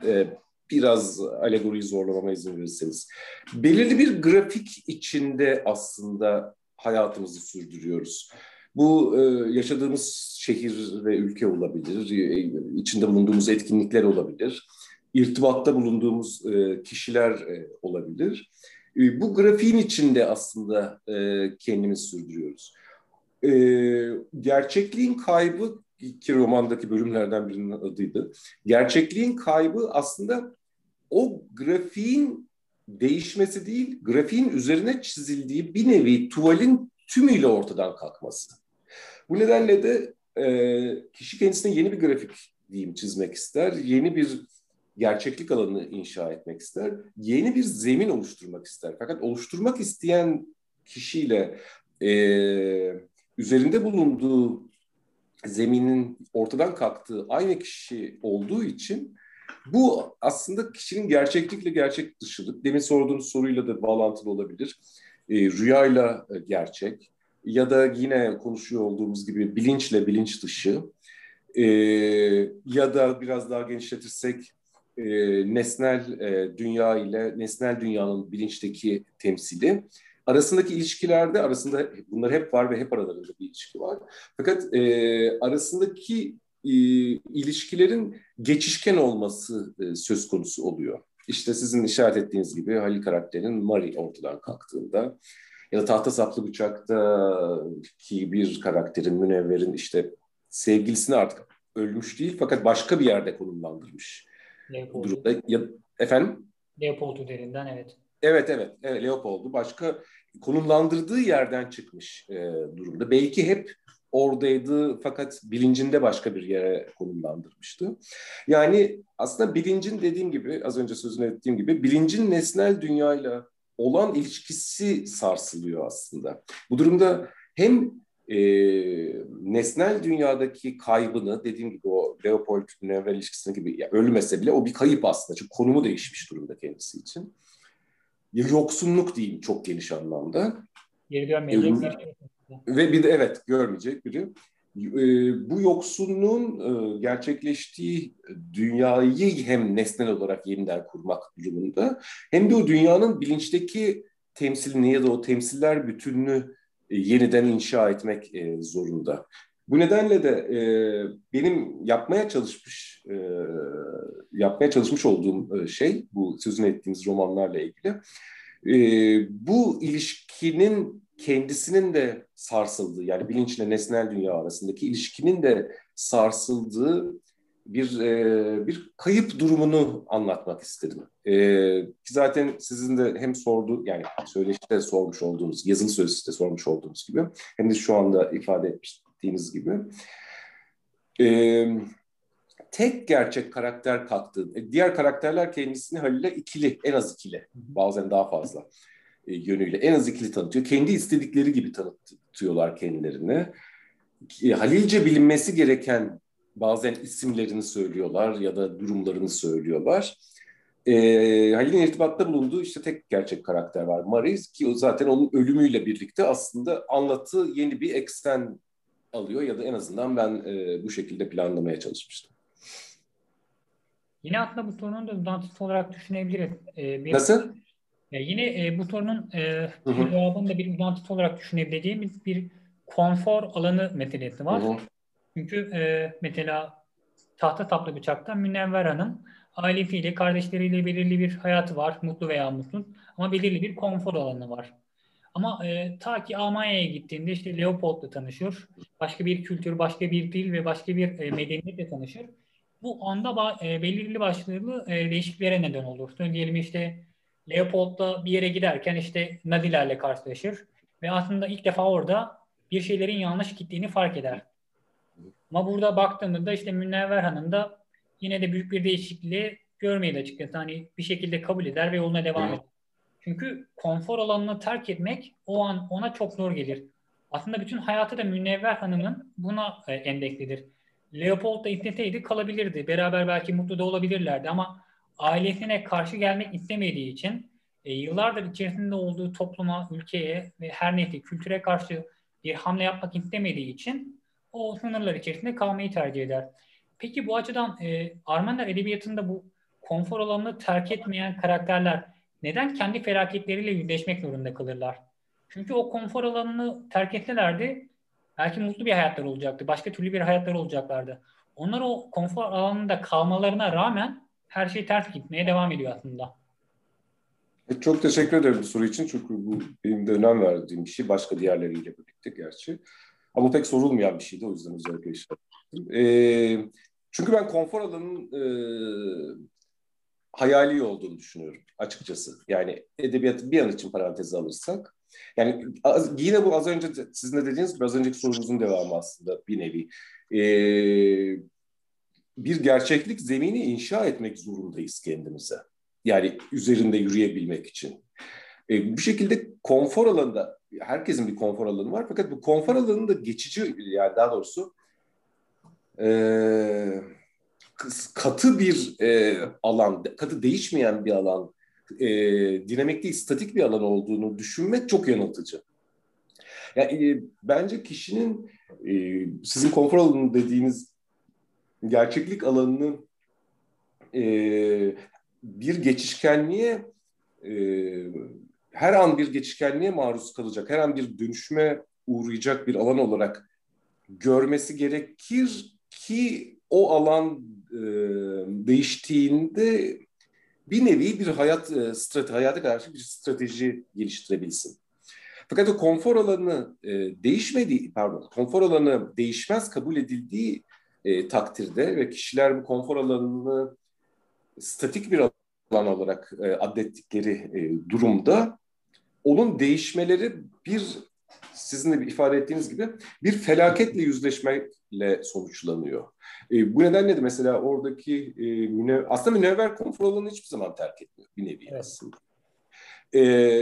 E, biraz alegoriyi zorlamama izin verirseniz. Belirli bir grafik içinde aslında hayatımızı sürdürüyoruz. Bu e, yaşadığımız şehir ve ülke olabilir, e, içinde bulunduğumuz etkinlikler olabilir, irtibatta bulunduğumuz e, kişiler olabilir. Bu grafiğin içinde aslında kendimizi sürdürüyoruz. Gerçekliğin kaybı ki romandaki bölümlerden birinin adıydı. Gerçekliğin kaybı aslında o grafiğin değişmesi değil, grafiğin üzerine çizildiği bir nevi tuvalin tümüyle ortadan kalkması. Bu nedenle de e, kişi kendisine yeni bir grafik diyeyim çizmek ister, yeni bir gerçeklik alanı inşa etmek ister, yeni bir zemin oluşturmak ister. Fakat oluşturmak isteyen kişiyle e, üzerinde bulunduğu zeminin ortadan kalktığı aynı kişi olduğu için bu aslında kişinin gerçeklikle gerçek dışılık. Demin sorduğunuz soruyla da bağlantılı olabilir. E, rüyayla e, gerçek ya da yine konuşuyor olduğumuz gibi bilinçle bilinç dışı e, ya da biraz daha genişletirsek e, nesnel e, dünya ile nesnel dünyanın bilinçteki temsili arasındaki ilişkilerde arasında bunlar hep var ve hep aralarında bir ilişki var. Fakat e, arasındaki e, ilişkilerin geçişken olması e, söz konusu oluyor. İşte sizin işaret ettiğiniz gibi Halil karakterin Mari ortadan kalktığında ya da tahta saplı bıçakta ki bir karakterin Münevver'in işte sevgilisini artık ölmüş değil fakat başka bir yerde konumlandırmış Leopold. durumda. Ya, efendim? Leopold üzerinden evet. Evet evet, evet Leopold'u başka konumlandırdığı yerden çıkmış e, durumda. Belki hep oradaydı fakat bilincinde başka bir yere konumlandırmıştı. Yani aslında bilincin dediğim gibi az önce sözünü ettiğim gibi bilincin nesnel dünyayla olan ilişkisi sarsılıyor aslında. Bu durumda hem e, nesnel dünyadaki kaybını dediğim gibi o Leopold Nevre ilişkisine gibi ya ölmese bile o bir kayıp aslında. Çünkü konumu değişmiş durumda kendisi için. Yoksunluk diyeyim çok geniş anlamda. Geri dönmeyecek bir şey. Ve bir de evet görmeyecek biri. Ee, bu yoksunluğun e, gerçekleştiği dünyayı hem nesnel olarak yeniden kurmak durumunda hem de o dünyanın bilinçteki temsilini ya da o temsiller bütününü e, yeniden inşa etmek e, zorunda. Bu nedenle de benim yapmaya çalışmış yapmaya çalışmış olduğum şey bu sözünü ettiğimiz romanlarla ilgili bu ilişkinin kendisinin de sarsıldığı yani bilinçle nesnel dünya arasındaki ilişkinin de sarsıldığı bir e, bir kayıp durumunu anlatmak istedim. E, zaten sizin de hem sordu yani söyleşte sormuş olduğunuz, yazılı söyleşte sormuş olduğunuz gibi hem de şu anda ifade ettiğiniz gibi e, tek gerçek karakter kalktı. E, diğer karakterler kendisini Halil'e ikili, en az ikili, bazen daha fazla yönüyle en az ikili tanıtıyor. Kendi istedikleri gibi tanıtıyorlar kendilerini. E, Halilce bilinmesi gereken bazen isimlerini söylüyorlar ya da durumlarını söylüyorlar. E, Halil'in irtibatta bulunduğu işte tek gerçek karakter var. Maris ki o zaten onun ölümüyle birlikte aslında anlatı yeni bir eksen alıyor ya da en azından ben e, bu şekilde planlamaya çalışmıştım. Yine aslında bu sorunun da uzantısı olarak düşünebiliriz. Ee, bir, Nasıl? E, yine e, bu sorunun e, cevabını bir uzantısı olarak düşünebileceğimiz bir konfor alanı meselesi var. Hı hı. Çünkü e, mesela tahta saplı bıçakta Münevver Hanım ailesiyle, kardeşleriyle belirli bir hayatı var. Mutlu veya mutsuz. Ama belirli bir konfor alanı var. Ama e, ta ki Almanya'ya gittiğinde işte Leopold'la tanışır. Başka bir kültür, başka bir dil ve başka bir e, medeniyetle tanışır. Bu anda e, belirli başlı e, değişikliklere neden olur. Diyelim işte Leopold'la bir yere giderken işte Nazilerle karşılaşır. Ve aslında ilk defa orada bir şeylerin yanlış gittiğini fark eder. Ama burada baktığımızda işte Münevver Hanım da yine de büyük bir değişikliği görmeyi açıkçası. Hani bir şekilde kabul eder ve yoluna devam eder. Çünkü konfor alanını terk etmek o an ona çok zor gelir. Aslında bütün hayatı da Münevver Hanım'ın buna e, endekslidir. Leopold da isteseydi kalabilirdi. Beraber belki mutlu da olabilirlerdi ama ailesine karşı gelmek istemediği için e, yıllardır içerisinde olduğu topluma, ülkeye ve her neyse kültüre karşı bir hamle yapmak istemediği için o sınırlar içerisinde kalmayı tercih eder. Peki bu açıdan e, Armanlar edebiyatında bu konfor alanını terk etmeyen karakterler neden kendi felaketleriyle yüzleşmek zorunda kalırlar? Çünkü o konfor alanını terk etselerdi belki mutlu bir hayatlar olacaktı. Başka türlü bir hayatlar olacaklardı. Onlar o konfor alanında kalmalarına rağmen her şey ters gitmeye devam ediyor aslında. E, çok teşekkür ederim bu soru için. Çünkü bu benim de önem verdiğim bir şey. Başka diğerleriyle birlikte gerçi. Ama pek sorulmayan bir şeydi. O yüzden özellikle işaretledim. E, çünkü ben konfor alanının e, hayali olduğunu düşünüyorum açıkçası. Yani edebiyatı bir an için paranteze alırsak. Yani yine bu az önce sizin de dediğiniz gibi az önceki sorunuzun devamı aslında bir nevi. Ee, bir gerçeklik zemini inşa etmek zorundayız kendimize. Yani üzerinde yürüyebilmek için. E, bu şekilde konfor alanında, herkesin bir konfor alanı var fakat bu konfor alanında geçici, yani daha doğrusu e, katı bir e, alan, katı değişmeyen bir alan, e, dinamik değil, statik bir alan olduğunu düşünmek çok yanıltıcı. Yani e, bence kişinin e, sizin konfor alanı dediğiniz gerçeklik alanını e, bir geçişkenliğe e, her an bir geçişkenliğe maruz kalacak, her an bir dönüşme uğrayacak bir alan olarak görmesi gerekir ki o alan e, değiştiğinde bir nevi bir hayat e, strateji, hayata karşı bir strateji geliştirebilsin. Fakat o konfor alanı e, değişmediği, pardon, konfor alanı değişmez kabul edildiği e, takdirde ve kişiler bu konfor alanını statik bir alan olarak e, adettikleri e, durumda onun değişmeleri bir sizin de ifade ettiğiniz gibi bir felaketle yüzleşmekle sonuçlanıyor. E, bu nedenle de mesela oradaki e, münev, aslında münevver konfor alanını hiçbir zaman terk etmiyor bir nevi evet. aslında. E,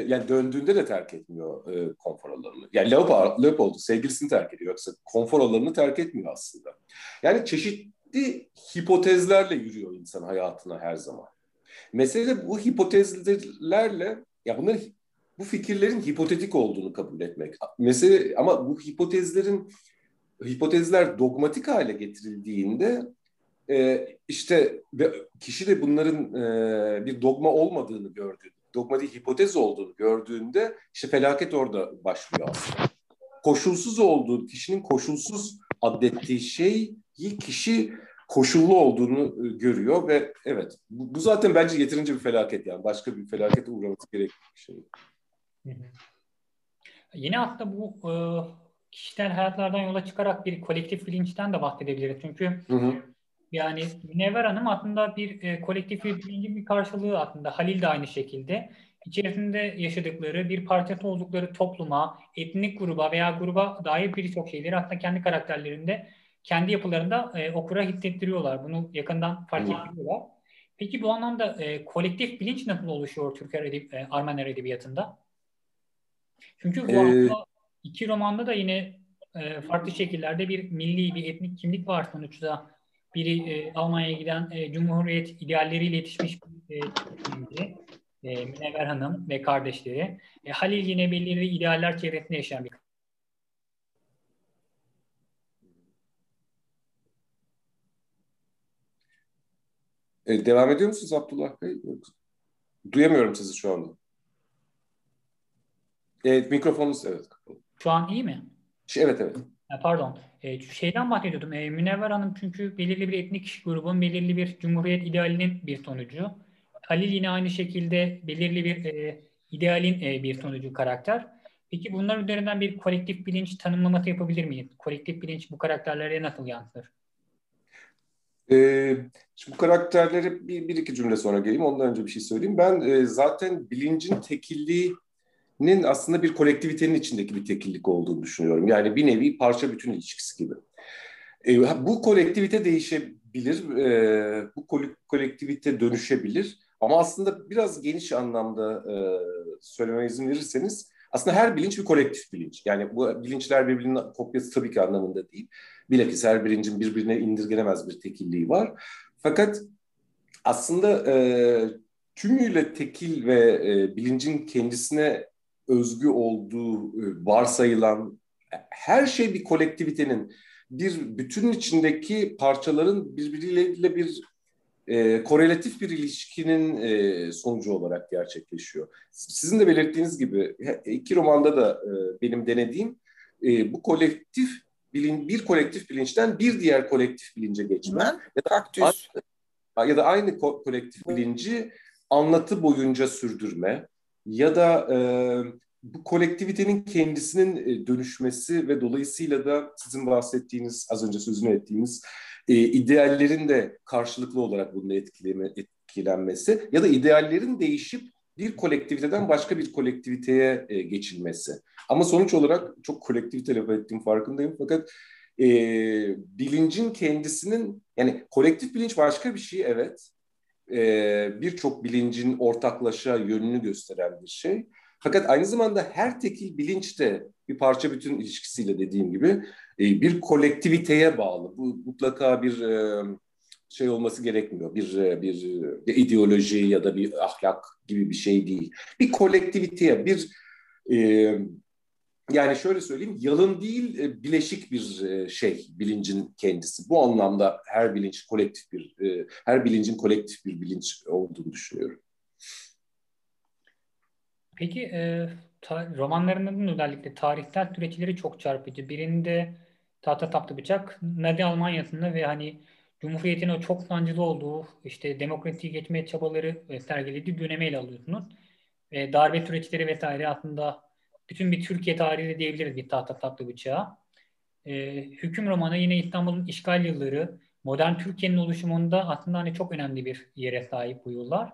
yani döndüğünde de terk etmiyor e, konfor alanını. Yani Leopold, Leopold sevgilisini terk ediyor. Yoksa konfor alanını terk etmiyor aslında. Yani çeşitli hipotezlerle yürüyor insan hayatına her zaman. Mesele bu hipotezlerle ya bunların bu fikirlerin hipotetik olduğunu kabul etmek. Mesele ama bu hipotezlerin hipotezler dogmatik hale getirildiğinde e, işte kişi de bunların e, bir dogma olmadığını gördü, dogmatik hipotez olduğunu gördüğünde işte felaket orada başlıyor aslında. Koşulsuz olduğu, kişinin koşulsuz adettiği şeyi kişi koşullu olduğunu e, görüyor ve evet bu, bu zaten bence yeterince bir felaket yani başka bir felakete uğraması gerekli bir şey. Yine aslında bu e, kişisel hayatlardan yola çıkarak bir kolektif bilinçten de bahsedebiliriz. Çünkü hı hı. Yani Münevver Hanım aslında bir e, kolektif bilincin bir karşılığı aslında. Halil de aynı şekilde. İçerisinde yaşadıkları, bir parçası oldukları topluma, etnik gruba veya gruba dair birçok şeyleri aslında kendi karakterlerinde, kendi yapılarında e, okura hissettiriyorlar. Bunu yakından fark ediyorlar. Peki bu anlamda e, kolektif bilinç nasıl oluşuyor Türk edeb e, Armenler edebiyatında? Çünkü bu ee, iki romanda da yine e, farklı şekillerde bir milli, bir etnik kimlik var sonuçta. Biri e, Almanya'ya giden e, Cumhuriyet idealleriyle yetişmiş bir e, e, Münevver Hanım ve kardeşleri. E, Halil yine belirli idealler çevresinde yaşayan bir E, devam ediyor musunuz Abdullah Bey? Duyamıyorum sizi şu anda. Evet, mikrofonunuz evet kapalı. Şu an iyi mi? Evet, evet. Pardon. E, şeyden bahsediyordum. E, Münevver Hanım çünkü belirli bir etnik grubun, belirli bir cumhuriyet idealinin bir sonucu. Halil yine aynı şekilde belirli bir e, idealin e, bir sonucu karakter. Peki bunlar üzerinden bir kolektif bilinç tanımlaması yapabilir miyiz? Kolektif bilinç bu karakterlere nasıl yansır? Ee, şimdi bu karakterlere bir, bir iki cümle sonra geleyim. Ondan önce bir şey söyleyeyim. Ben e, zaten bilincin tekilliğinin aslında bir kolektivitenin içindeki bir tekillik olduğunu düşünüyorum. Yani bir nevi parça bütün ilişkisi gibi. E, bu kolektivite değişebilir, e, bu kolektivite dönüşebilir. Ama aslında biraz geniş anlamda e, söylemeye izin verirseniz aslında her bilinç bir kolektif bilinç. Yani bu bilinçler birbirinin kopyası tabii ki anlamında değil. Bilakis her bilincin birbirine indirgenemez bir tekilliği var. Fakat aslında e, tümüyle tekil ve e, bilincin kendisine özgü olduğu e, varsayılan her şey bir kolektivitenin bir bütünün içindeki parçaların birbiriyle bir e, korelatif bir ilişkinin e, sonucu olarak gerçekleşiyor. Sizin de belirttiğiniz gibi iki romanda da e, benim denediğim e, bu kolektif bilin, bir kolektif bilinçten bir diğer kolektif bilince geçme. Ya da, ya da aynı ko- kolektif bilinci anlatı boyunca sürdürme ya da e, bu kolektivitenin kendisinin e, dönüşmesi ve dolayısıyla da sizin bahsettiğiniz, az önce sözünü ettiğiniz e, ideallerin de karşılıklı olarak bununla etkileme, etkilenmesi ya da ideallerin değişip bir kolektiviteden başka bir kolektiviteye e, geçilmesi. Ama sonuç olarak çok kolektivite laf ettiğim farkındayım fakat e, bilincin kendisinin yani kolektif bilinç başka bir şey evet. E, Birçok bilincin ortaklaşa yönünü gösteren bir şey. Fakat aynı zamanda her tekil bilinç de bir parça bütün ilişkisiyle dediğim gibi e, bir kolektiviteye bağlı. Bu mutlaka bir e, şey olması gerekmiyor. Bir, e, bir, ideoloji ya da bir ahlak gibi bir şey değil. Bir kolektiviteye, bir yani şöyle söyleyeyim, yalın değil, bileşik bir şey bilincin kendisi. Bu anlamda her bilinç kolektif bir, her bilincin kolektif bir bilinç olduğunu düşünüyorum. Peki e, ta, romanlarının özellikle tarihsel süreçleri çok çarpıcı. Birinde tahta taptı bıçak, Nazi Almanya'sında ve hani Cumhuriyet'in o çok sancılı olduğu işte demokrasiyi geçmeye çabaları e, sergilediği dönemi ele alıyorsunuz. E, darbe süreçleri vesaire aslında bütün bir Türkiye tarihi de diyebiliriz bir tahta taptı bıçağı. E, hüküm romanı yine İstanbul'un işgal yılları, modern Türkiye'nin oluşumunda aslında hani çok önemli bir yere sahip bu yıllar.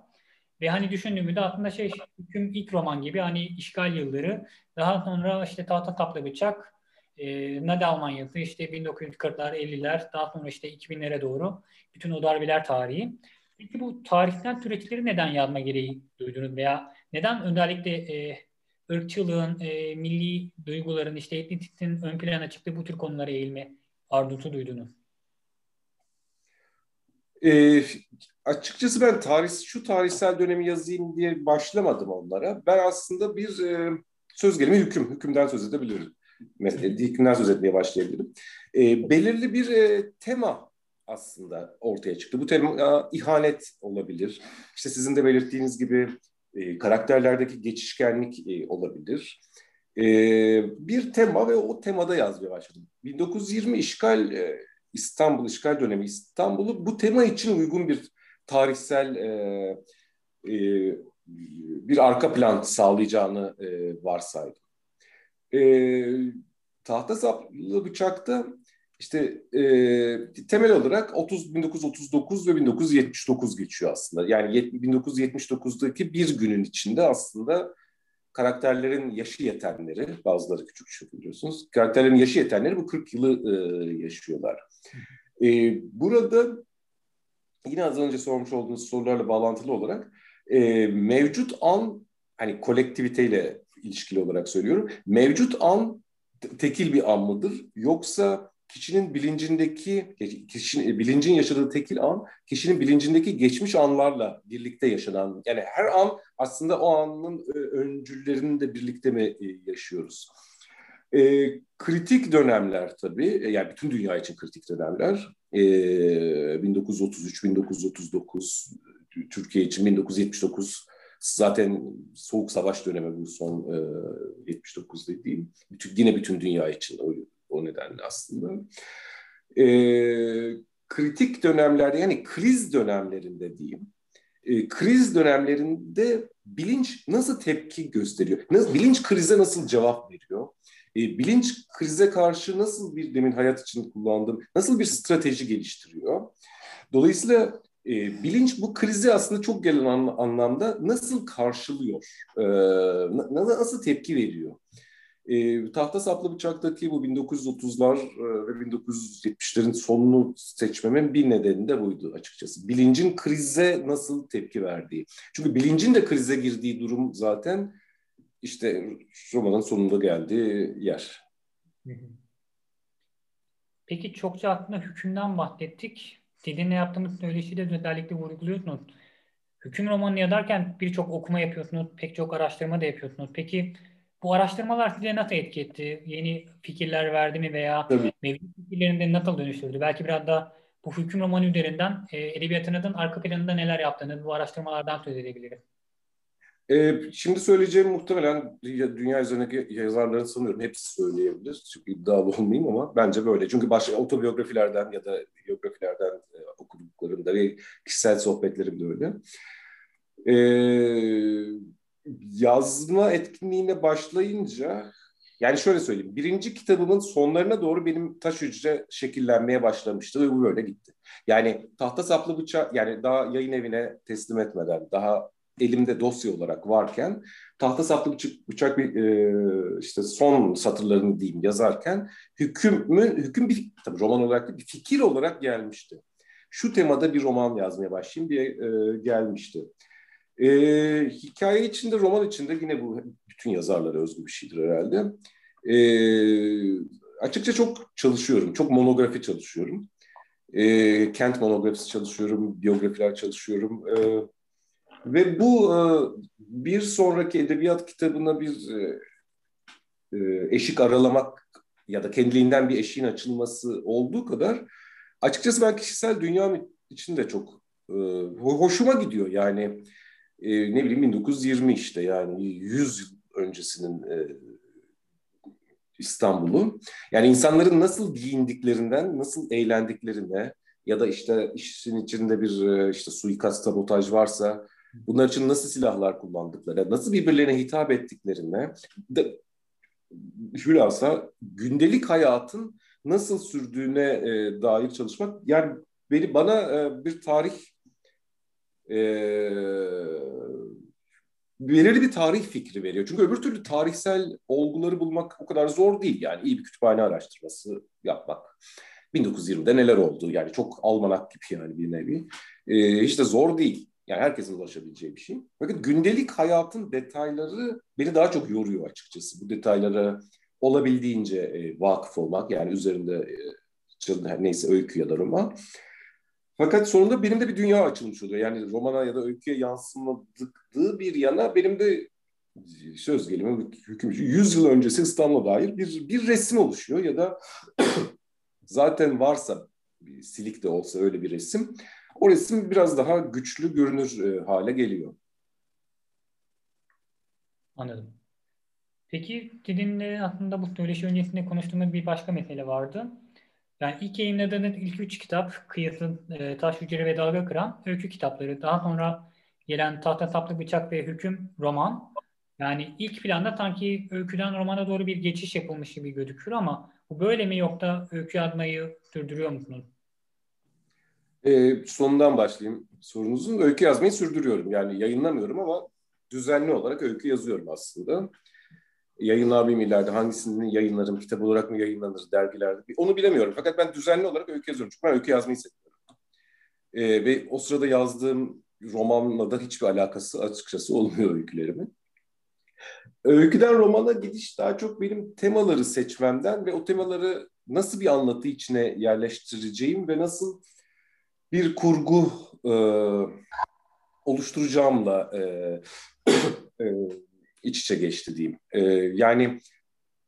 Ve hani düşündüğümüzde aslında şey hüküm ilk roman gibi hani işgal yılları daha sonra işte tahta taplı bıçak e, Nazi Almanyası işte 1940'lar 50'ler daha sonra işte 2000'lere doğru bütün o darbeler tarihi. Peki bu tarihten süreçleri neden yazma gereği duydunuz veya neden özellikle e, ırkçılığın, e, milli duyguların, işte etnisitenin ön plana çıktığı bu tür konulara eğilme arzusu duydunuz? E, açıkçası ben tarih, şu tarihsel dönemi yazayım diye başlamadım onlara. Ben aslında bir e, söz gelimi hüküm, hükümden söz edebilirim. Hükümden söz etmeye başlayabilirim. E, belirli bir e, tema aslında ortaya çıktı. Bu tema ihanet olabilir. İşte sizin de belirttiğiniz gibi e, karakterlerdeki geçişkenlik e, olabilir. E, bir tema ve o temada yazmaya başladım. 1920 işgal e, İstanbul işgal dönemi İstanbul'u bu tema için uygun bir tarihsel e, e, bir arka plan sağlayacağını e, varsaydım. E, tahta saplı bıçakta işte e, temel olarak 30 1939 ve 1979 geçiyor aslında. Yani 1979'daki bir günün içinde aslında karakterlerin yaşı yetenleri, bazıları küçük küçük biliyorsunuz, karakterlerin yaşı yetenleri bu 40 yılı e, yaşıyorlar. E, burada yine az önce sormuş olduğunuz sorularla bağlantılı olarak e, mevcut an, hani kolektiviteyle ilişkili olarak söylüyorum, mevcut an tekil bir an mıdır? Yoksa kişinin bilincindeki, kişinin bilincin yaşadığı tekil an, kişinin bilincindeki geçmiş anlarla birlikte yaşanan, yani her an aslında o anın e, öncüllerini de birlikte mi e, yaşıyoruz? E, kritik dönemler tabii, e, yani bütün dünya için kritik dönemler. E, 1933-1939, Türkiye için 1979 zaten soğuk savaş dönemi bu son e, 79 dediğim. Bütün, yine bütün dünya için o, o nedenle aslında. E, kritik dönemlerde yani kriz dönemlerinde diyeyim. E, kriz dönemlerinde bilinç nasıl tepki gösteriyor? Nasıl, bilinç krize nasıl cevap veriyor? E, bilinç krize karşı nasıl bir demin hayat için kullandığım nasıl bir strateji geliştiriyor? Dolayısıyla e, bilinç bu krizi aslında çok gelen an, anlamda nasıl karşılıyor, e, nasıl tepki veriyor? E, tahta saplı bıçaktaki bu 1930'lar e, ve 1970'lerin sonunu seçmemin bir nedeni de buydu açıkçası. Bilincin krize nasıl tepki verdiği. Çünkü bilincin de krize girdiği durum zaten işte romanın sonunda geldiği yer. Peki çokça aslında hükümden bahsettik. Sizinle yaptığımız söyleşi de özellikle vurguluyorsunuz. Hüküm romanı yazarken birçok okuma yapıyorsunuz, pek çok araştırma da yapıyorsunuz. Peki bu araştırmalar size nasıl etki etti? Yeni fikirler verdi mi veya Tabii. mevcut fikirlerinde nasıl dönüştürdü? Belki biraz da bu hüküm romanı üzerinden e, edebiyatınızın arka planında neler yaptığını bu araştırmalardan söz edebiliriz. Ee, şimdi söyleyeceğim muhtemelen dünya üzerindeki yazarların sanıyorum hepsi söyleyebilir. Çünkü iddialı olmayayım ama bence böyle. Çünkü başka otobiyografilerden ya da biyografilerden e, okuduklarımda ve kişisel sohbetlerimde öyle. Ee, yazma etkinliğine başlayınca yani şöyle söyleyeyim. Birinci kitabımın sonlarına doğru benim taş hücre şekillenmeye başlamıştı ve bu böyle gitti. Yani tahta saplı bıçak yani daha yayın evine teslim etmeden daha elimde dosya olarak varken tahta saplı bıçak bir e, işte son satırlarını diyeyim yazarken hükümün hüküm bir tabii roman olarak da bir fikir olarak gelmişti. Şu temada bir roman yazmaya başlayayım diye e, gelmişti. E, hikaye içinde, roman içinde yine bu bütün yazarlara özgü bir şeydir herhalde. E, açıkça çok çalışıyorum, çok monografi çalışıyorum. E, kent monografisi çalışıyorum, biyografiler çalışıyorum. E, ve bu e, bir sonraki edebiyat kitabına bir e, e, eşik aralamak ya da kendiliğinden bir eşiğin açılması olduğu kadar açıkçası ben kişisel dünyam için de çok hoşuma gidiyor. Yani ne bileyim 1920 işte yani 100 yıl öncesinin İstanbul'u. Yani insanların nasıl giyindiklerinden, nasıl eğlendiklerine ya da işte işin içinde bir işte suikast, sabotaj varsa bunlar için nasıl silahlar kullandıkları, nasıl birbirlerine hitap ettiklerine de, hülasa gündelik hayatın nasıl sürdüğüne e, dair çalışmak yani beni bana e, bir tarih e, belirli bir tarih fikri veriyor. Çünkü öbür türlü tarihsel olguları bulmak o kadar zor değil. Yani iyi bir kütüphane araştırması yapmak. 1920'de neler oldu? Yani çok almanak gibi yani bir nevi. E, hiç de zor değil. Yani herkesin ulaşabileceği bir şey. Fakat gündelik hayatın detayları beni daha çok yoruyor açıkçası. Bu detaylara olabildiğince e, vakıf olmak yani üzerinde e, neyse öykü ya da roman. Fakat sonunda benim de bir dünya açılmış oluyor. Yani romana ya da öyküye yansımadığı bir yana benim de söz gelimi hüküm 100 yıl öncesi İstanbul'a dair bir, bir resim oluşuyor ya da zaten varsa silik de olsa öyle bir resim o resim biraz daha güçlü görünür e, hale geliyor. Anladım. Peki sizinle aslında bu söyleşi öncesinde konuştuğumuz bir başka mesele vardı. Yani ilk yayınladığınız ilk üç kitap Kıyısın, e, Taş Hücre ve Dalga Kıran öykü kitapları. Daha sonra gelen Tahta Saplı Bıçak ve Hüküm roman. Yani ilk planda sanki öyküden romana doğru bir geçiş yapılmış gibi gözüküyor ama bu böyle mi yoksa öykü yazmayı sürdürüyor musunuz? E, sonundan başlayayım sorunuzun. Öykü yazmayı sürdürüyorum. Yani yayınlamıyorum ama düzenli olarak öykü yazıyorum aslında. Yayınlar mıyım ileride hangisini yayınlarım, kitap olarak mı yayınlanır dergilerde onu bilemiyorum. Fakat ben düzenli olarak öykü yazıyorum. Çünkü ben öykü yazmayı seviyorum. E, ve o sırada yazdığım romanla da hiçbir alakası açıkçası olmuyor öykülerimin. Öyküden romana gidiş daha çok benim temaları seçmemden ve o temaları nasıl bir anlatı içine yerleştireceğim ve nasıl bir kurgu e, oluşturacağımla e, e, iç içe geçti diyeyim. E, yani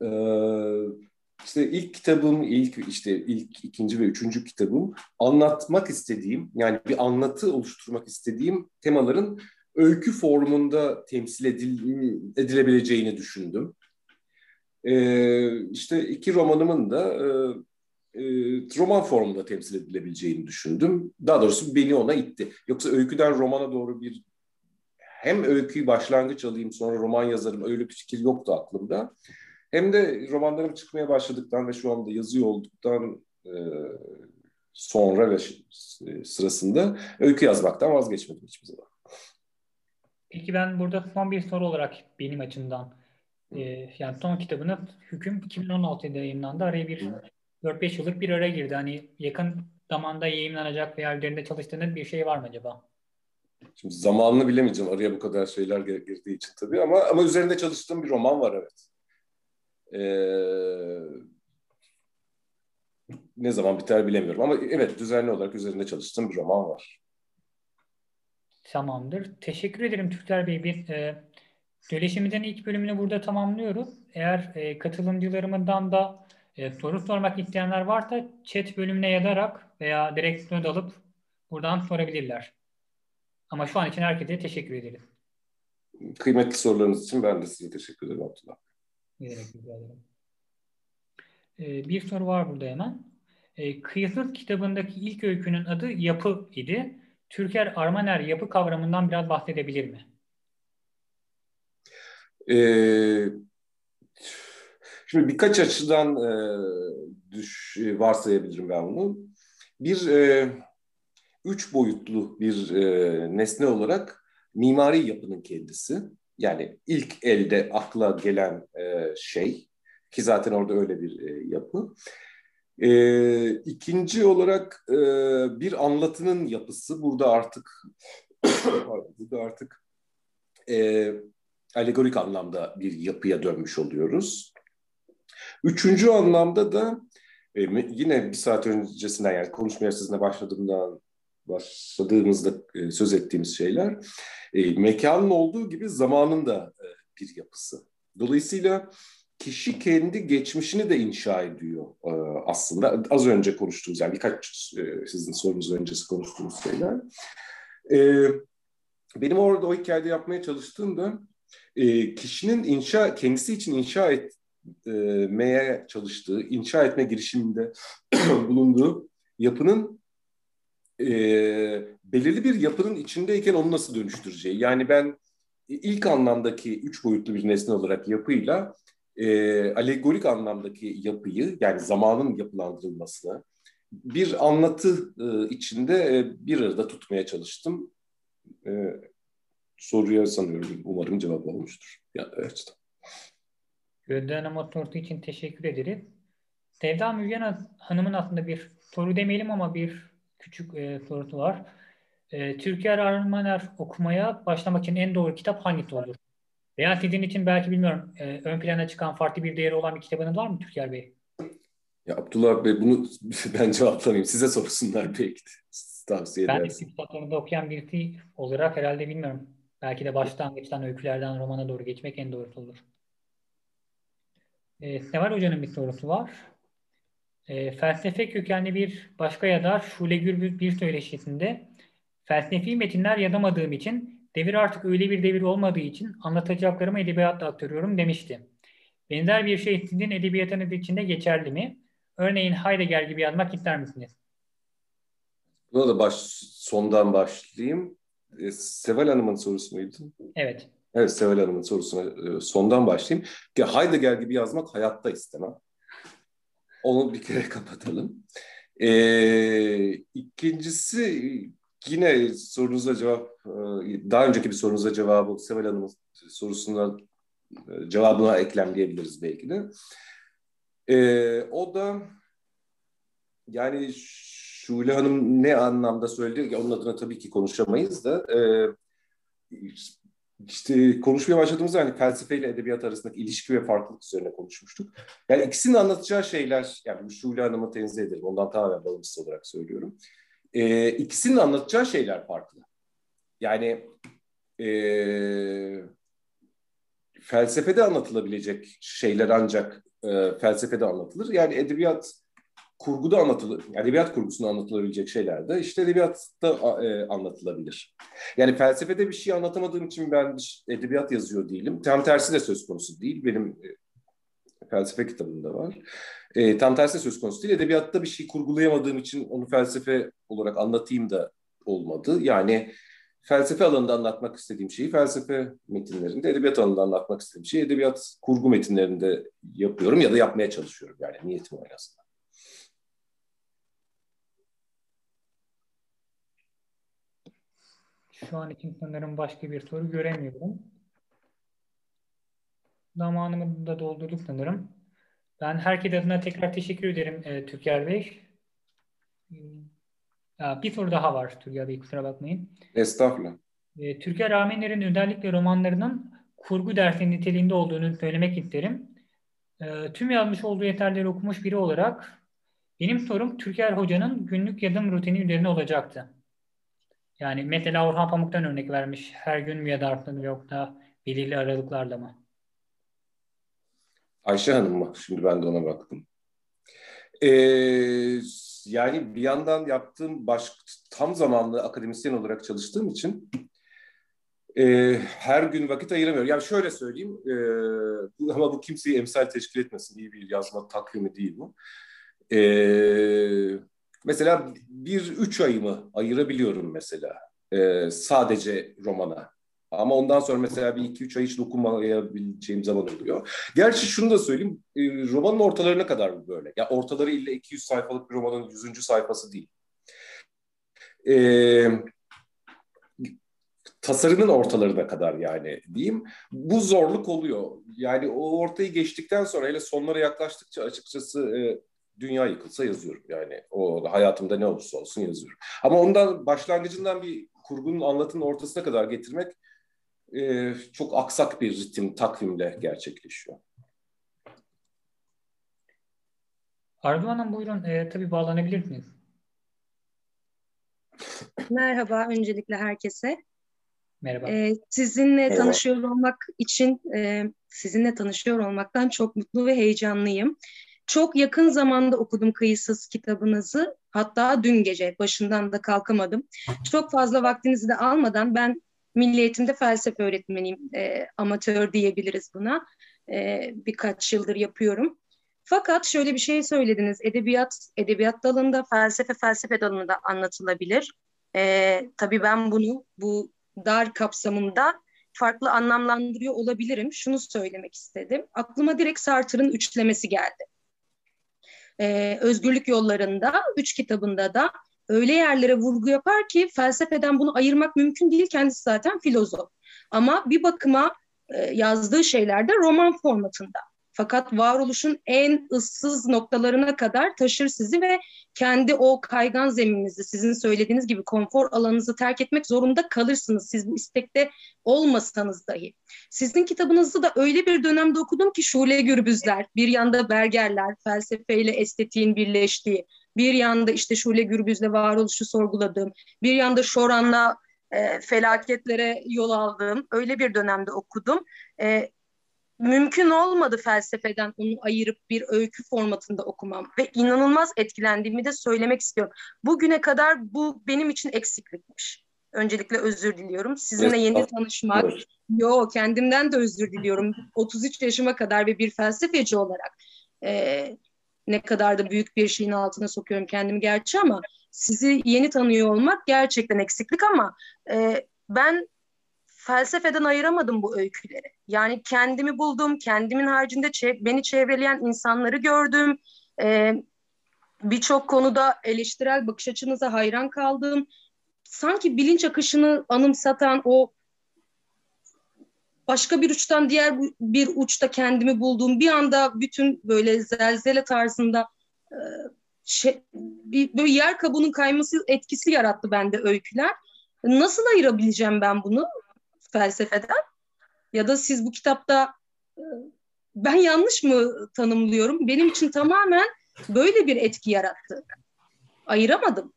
e, işte ilk kitabım, ilk işte ilk ikinci ve üçüncü kitabım anlatmak istediğim yani bir anlatı oluşturmak istediğim temaların öykü formunda temsil edil, edilebileceğini düşündüm. Ee, işte iki romanımın da e, e, roman formunda temsil edilebileceğini düşündüm. Daha doğrusu beni ona itti. Yoksa öyküden romana doğru bir hem öyküyü başlangıç alayım sonra roman yazarım öyle bir fikir yoktu aklımda. Hem de romanlarım çıkmaya başladıktan ve şu anda yazıyor olduktan e, sonra ve sırasında öykü yazmaktan vazgeçmedim hiçbir zaman. Peki ben burada son bir soru olarak benim açımdan e, yani son kitabını Hüküm 2016'da yayınlandı. Araya bir 4-5 yıllık bir ara girdi. Hani yakın zamanda yayınlanacak veya üzerinde çalıştığınız bir şey var mı acaba? Şimdi zamanını bilemeyeceğim araya bu kadar şeyler girdiği için tabii ama ama üzerinde çalıştığım bir roman var evet. Ee, ne zaman biter bilemiyorum ama evet düzenli olarak üzerinde çalıştığım bir roman var. Tamamdır. Teşekkür ederim Türkler Bey. Bir e, söyleşimizin ilk bölümünü burada tamamlıyoruz. Eğer e, katılımcılarımızdan da e, soru sormak isteyenler varsa chat bölümüne yazarak veya direkt not alıp buradan sorabilirler. Ama şu an için herkese teşekkür ederim. Kıymetli sorularınız için ben de size teşekkür ederim Abdullah. Ne demek rica ederim. E, bir soru var burada hemen. E, Kıyısız kitabındaki ilk öykünün adı Yapı idi. Türker Armaner yapı kavramından biraz bahsedebilir mi? Ee, şimdi birkaç açıdan e, düş, varsayabilirim ben bunu. Bir, e, üç boyutlu bir e, nesne olarak mimari yapının kendisi. Yani ilk elde akla gelen e, şey ki zaten orada öyle bir e, yapı. E, ikinci olarak e, bir anlatının yapısı. Burada artık burada artık e, alegorik anlamda bir yapıya dönmüş oluyoruz. Üçüncü anlamda da e, yine bir saat öncesinden yani konuşmaya sizinle başladığımdan başladığımızda e, söz ettiğimiz şeyler e, mekanın olduğu gibi zamanın da e, bir yapısı. Dolayısıyla kişi kendi geçmişini de inşa ediyor aslında. Az önce konuştuğumuz yani birkaç sizin sorunuz öncesi konuştuğumuz şeyler. Benim orada o hikayede yapmaya çalıştığımda e, kişinin inşa kendisi için inşa etmeye çalıştığı, inşa etme girişiminde bulunduğu yapının e, belirli bir yapının içindeyken onu nasıl dönüştüreceği. Yani ben ilk anlamdaki üç boyutlu bir nesne olarak yapıyla e, alegorik anlamdaki yapıyı yani zamanın yapılandırılmasını bir anlatı e, içinde e, bir arada tutmaya çalıştım. E, soruya sanıyorum umarım cevap olmuştur. Ya, evet. Gönderme motoru için teşekkür ederim. Sevda Müjgan Hanım'ın aslında bir soru demeyelim ama bir küçük e, sorusu var. E, Türkiye Armaner okumaya başlamak için en doğru kitap hangisi olur? Veya sizin için belki bilmiyorum e, ön plana çıkan farklı bir değeri olan bir kitabınız var mı Türker Bey? Ya Abdullah Bey bunu ben cevaplamayayım. Size sorsunlar belki. Tavsiye ben edersin. Ben de kitaplarında okuyan birisi olarak herhalde bilmiyorum. Belki de başlangıçtan öykülerden romana doğru geçmek en doğrusu olur. E, Seval Hoca'nın bir sorusu var. E, felsefe kökenli bir başka yazar Şule Gürbüz bir söyleşisinde felsefi metinler yazamadığım için Devir artık öyle bir devir olmadığı için anlatacaklarımı edebiyatla aktarıyorum demişti. Benzer bir şey sizin edebiyatınız içinde geçerli mi? Örneğin Heidegger gibi yazmak ister misiniz? Buna da baş, sondan başlayayım. E, Seval Hanım'ın sorusu muydu? Evet. Evet Seval Hanım'ın sorusuna e, sondan başlayayım. Ki Heidegger gibi yazmak hayatta istemem. Onu bir kere kapatalım. Ee, ikincisi yine sorunuza cevap, e, daha önceki bir sorunuza cevabı Seval Hanım'ın sorusuna e, cevabına eklemleyebiliriz belki de. Ee, o da yani Şule Hanım ne anlamda söyledi? Onun adına tabii ki konuşamayız da e, işte konuşmaya başladığımızda hani felsefe ile edebiyat arasındaki ilişki ve farklılık üzerine konuşmuştuk. Yani ikisinin anlatacağı şeyler, yani Şule Hanım'ı tenzih ederim. Ondan tamamen bağımsız olarak söylüyorum. E, ikisinin anlatacağı şeyler farklı. Yani e, felsefede anlatılabilecek şeyler ancak e, felsefede anlatılır. Yani edebiyat kurguda anlatılır, edebiyat kurgusunda anlatılabilecek şeyler de işte edebiyatta e, anlatılabilir. Yani felsefede bir şey anlatamadığım için ben edebiyat yazıyor değilim. Tam tersi de söz konusu değil. Benim e, felsefe kitabımda var. E, tam tersi de söz konusu değil. Edebiyatta bir şey kurgulayamadığım için onu felsefe olarak anlatayım da olmadı. Yani felsefe alanında anlatmak istediğim şeyi felsefe metinlerinde, edebiyat alanında anlatmak istediğim şeyi edebiyat kurgu metinlerinde yapıyorum ya da yapmaya çalışıyorum. Yani niyetim o aslında. Şu an için sanırım başka bir soru göremiyorum. Zamanımı da doldurduk sanırım. Ben herkes adına tekrar teşekkür ederim e, Türker Bey. Bir soru daha var Türker Bey kusura bakmayın. Estağfurullah. E, Türker Ramener'in özellikle romanlarının kurgu dersi niteliğinde olduğunu söylemek isterim. E, tüm yazmış olduğu yeterleri okumuş biri olarak benim sorum Türker Hoca'nın günlük yazım rutini üzerine olacaktı. Yani mesela Orhan Pamuk'tan örnek vermiş. Her gün mü ya da haftada yok da belirli aralıklarla mı? Ayşe Hanım mı? Şimdi ben de ona baktım. Ee, yani bir yandan yaptığım baş, tam zamanlı akademisyen olarak çalıştığım için e, her gün vakit ayıramıyorum. Yani şöyle söyleyeyim e, ama bu kimseyi emsal teşkil etmesin. İyi bir yazma takvimi değil bu. E, Mesela bir üç ayımı ayırabiliyorum mesela e, sadece romana. Ama ondan sonra mesela bir iki üç ay hiç dokunmayabileceğim zaman oluyor. Gerçi şunu da söyleyeyim, e, romanın ortalarına kadar böyle. Ya ortaları illa 200 sayfalık bir romanın 100. sayfası değil. E, tasarının ortalarına kadar yani diyeyim. Bu zorluk oluyor. Yani o ortayı geçtikten sonra hele sonlara yaklaştıkça açıkçası e, dünya yıkılsa yazıyorum. Yani o hayatımda ne olursa olsun yazıyorum. Ama ondan başlangıcından bir kurgunun anlatının ortasına kadar getirmek e, çok aksak bir ritim, takvimle gerçekleşiyor. Arzu Hanım buyurun. E, tabii bağlanabilir miyiz? Merhaba öncelikle herkese. Merhaba. Ee, sizinle Merhaba. tanışıyor olmak için e, sizinle tanışıyor olmaktan çok mutlu ve heyecanlıyım. Çok yakın zamanda okudum Kıyısız kitabınızı. Hatta dün gece başından da kalkamadım. Çok fazla vaktinizi de almadan ben Milli Eğitim'de felsefe öğretmeniyim. E, amatör diyebiliriz buna. E, birkaç yıldır yapıyorum. Fakat şöyle bir şey söylediniz. Edebiyat, edebiyat dalında, felsefe, felsefe dalında anlatılabilir. E, tabii ben bunu bu dar kapsamında farklı anlamlandırıyor olabilirim. Şunu söylemek istedim. Aklıma direkt Sartre'ın üçlemesi geldi e, Özgürlük Yollarında, üç kitabında da öyle yerlere vurgu yapar ki felsefeden bunu ayırmak mümkün değil. Kendisi zaten filozof. Ama bir bakıma e, yazdığı şeyler de roman formatında. Fakat varoluşun en ıssız noktalarına kadar taşır sizi ve kendi o kaygan zemininizi, sizin söylediğiniz gibi konfor alanınızı terk etmek zorunda kalırsınız. Siz bu istekte olmasanız dahi. Sizin kitabınızı da öyle bir dönemde okudum ki Şule Gürbüzler, bir yanda Bergerler, felsefeyle estetiğin birleştiği, bir yanda işte Şule Gürbüz'le varoluşu sorguladığım, bir yanda Şoran'la e, felaketlere yol aldığım öyle bir dönemde okudum. E, mümkün olmadı felsefeden onu ayırıp bir öykü formatında okumam ve inanılmaz etkilendiğimi de söylemek istiyorum. Bugüne kadar bu benim için eksiklikmiş. Öncelikle özür diliyorum. Sizinle yeni tanışmak, yo kendimden de özür diliyorum. 33 yaşıma kadar ve bir felsefeci olarak e, ne kadar da büyük bir şeyin altına sokuyorum kendimi gerçi ama sizi yeni tanıyor olmak gerçekten eksiklik ama e, ben felsefeden ayıramadım bu öyküleri. Yani kendimi buldum, kendimin haricinde çev- beni çevreleyen insanları gördüm. E, Birçok konuda eleştirel bakış açınıza hayran kaldım. Sanki bilinç akışını anımsatan o başka bir uçtan diğer bir uçta kendimi bulduğum bir anda bütün böyle zelzele tarzında e, şey, bir böyle yer kabuğunun kayması etkisi yarattı bende öyküler. Nasıl ayırabileceğim ben bunu felsefeden? Ya da siz bu kitapta e, ben yanlış mı tanımlıyorum? Benim için tamamen böyle bir etki yarattı. Ayıramadım.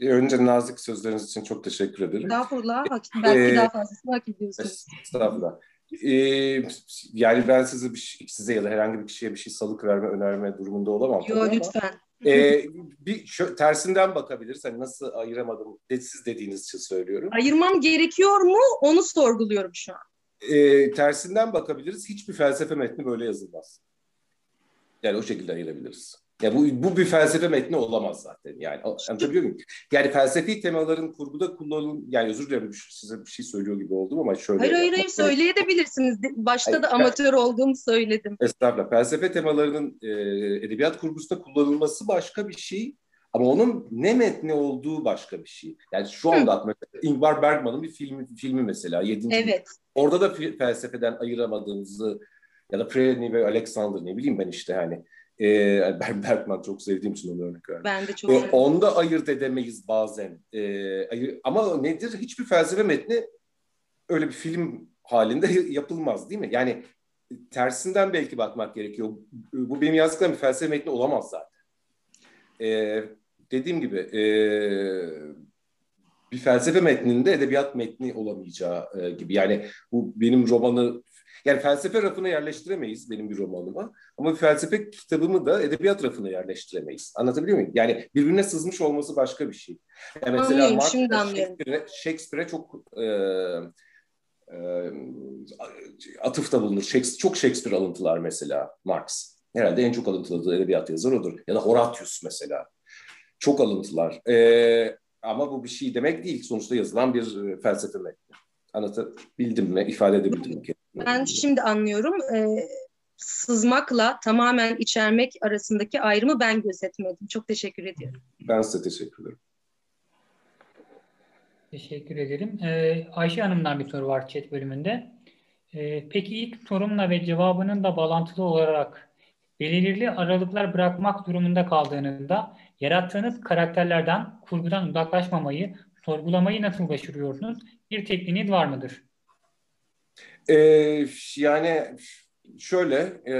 Önce nazik sözleriniz için çok teşekkür ederim. Estağfurullah. Belki ee, daha fazlasını hak ediyorsunuz. Estağfurullah. Ee, yani ben size bir size ya da herhangi bir kişiye bir şey salık verme, önerme durumunda olamam. Yok lütfen. E, bir şu, tersinden bakabiliriz. Hani nasıl ayıramadım siz dediğiniz için söylüyorum. Ayırmam gerekiyor mu? Onu sorguluyorum şu an. E, tersinden bakabiliriz. Hiçbir felsefe metni böyle yazılmaz. Yani o şekilde ayırabiliriz. Ya bu, bu bir felsefe metni olamaz zaten. Yani anlatabiliyor muyum? Yani felsefi temaların kurguda kullanılın yani özür dilerim size bir şey söylüyor gibi oldum ama şöyle. Hayır hayır, hayır söyleyebilirsiniz. Başta hayır, da amatör olduğumu söyledim. Estağfurullah. Felsefe temalarının e, edebiyat kurgusunda kullanılması başka bir şey. Ama onun ne metni olduğu başka bir şey. Yani şu anda aklıma Ingmar Bergman'ın bir filmi, filmi mesela. 7. Evet. Orada da felsefeden ayıramadığımızı ya da Preni ve Alexander ne bileyim ben işte hani e, ben Bergman çok sevdiğim için onu örnek verdim. Ben de çok e, Onda ayırt edemeyiz bazen. E, ayır, ama nedir? Hiçbir felsefe metni öyle bir film halinde yapılmaz değil mi? Yani tersinden belki bakmak gerekiyor. Bu benim yazdıklarım bir felsefe metni olamaz zaten. E, dediğim gibi e, bir felsefe metninde edebiyat metni olamayacağı e, gibi. Yani bu benim romanı yani felsefe rafına yerleştiremeyiz benim bir romanıma. Ama bir felsefe kitabımı da edebiyat rafına yerleştiremeyiz. Anlatabiliyor muyum? Yani birbirine sızmış olması başka bir şey. Yani mesela Marx Shakespeare'e Shakespeare çok e, e, atıfta bulunur. Shakespeare, çok Shakespeare alıntılar mesela Marx. Herhalde en çok alıntıladığı edebiyat yazarı odur. Ya da Horatius mesela. Çok alıntılar. E, ama bu bir şey demek değil. Sonuçta yazılan bir e, felsefe metni. Anlatabildim mi? İfade edebildim mi? Ben şimdi anlıyorum. Ee, sızmakla tamamen içermek arasındaki ayrımı ben gözetmedim. Çok teşekkür ediyorum. Ben size teşekkür ederim. Teşekkür ederim. Ee, Ayşe Hanım'dan bir soru var chat bölümünde. Ee, peki ilk sorumla ve cevabının da bağlantılı olarak belirli aralıklar bırakmak durumunda kaldığınızda yarattığınız karakterlerden, kurgudan uzaklaşmamayı, sorgulamayı nasıl başarıyorsunuz? Bir tekniğiniz var mıdır? Ee, yani şöyle e,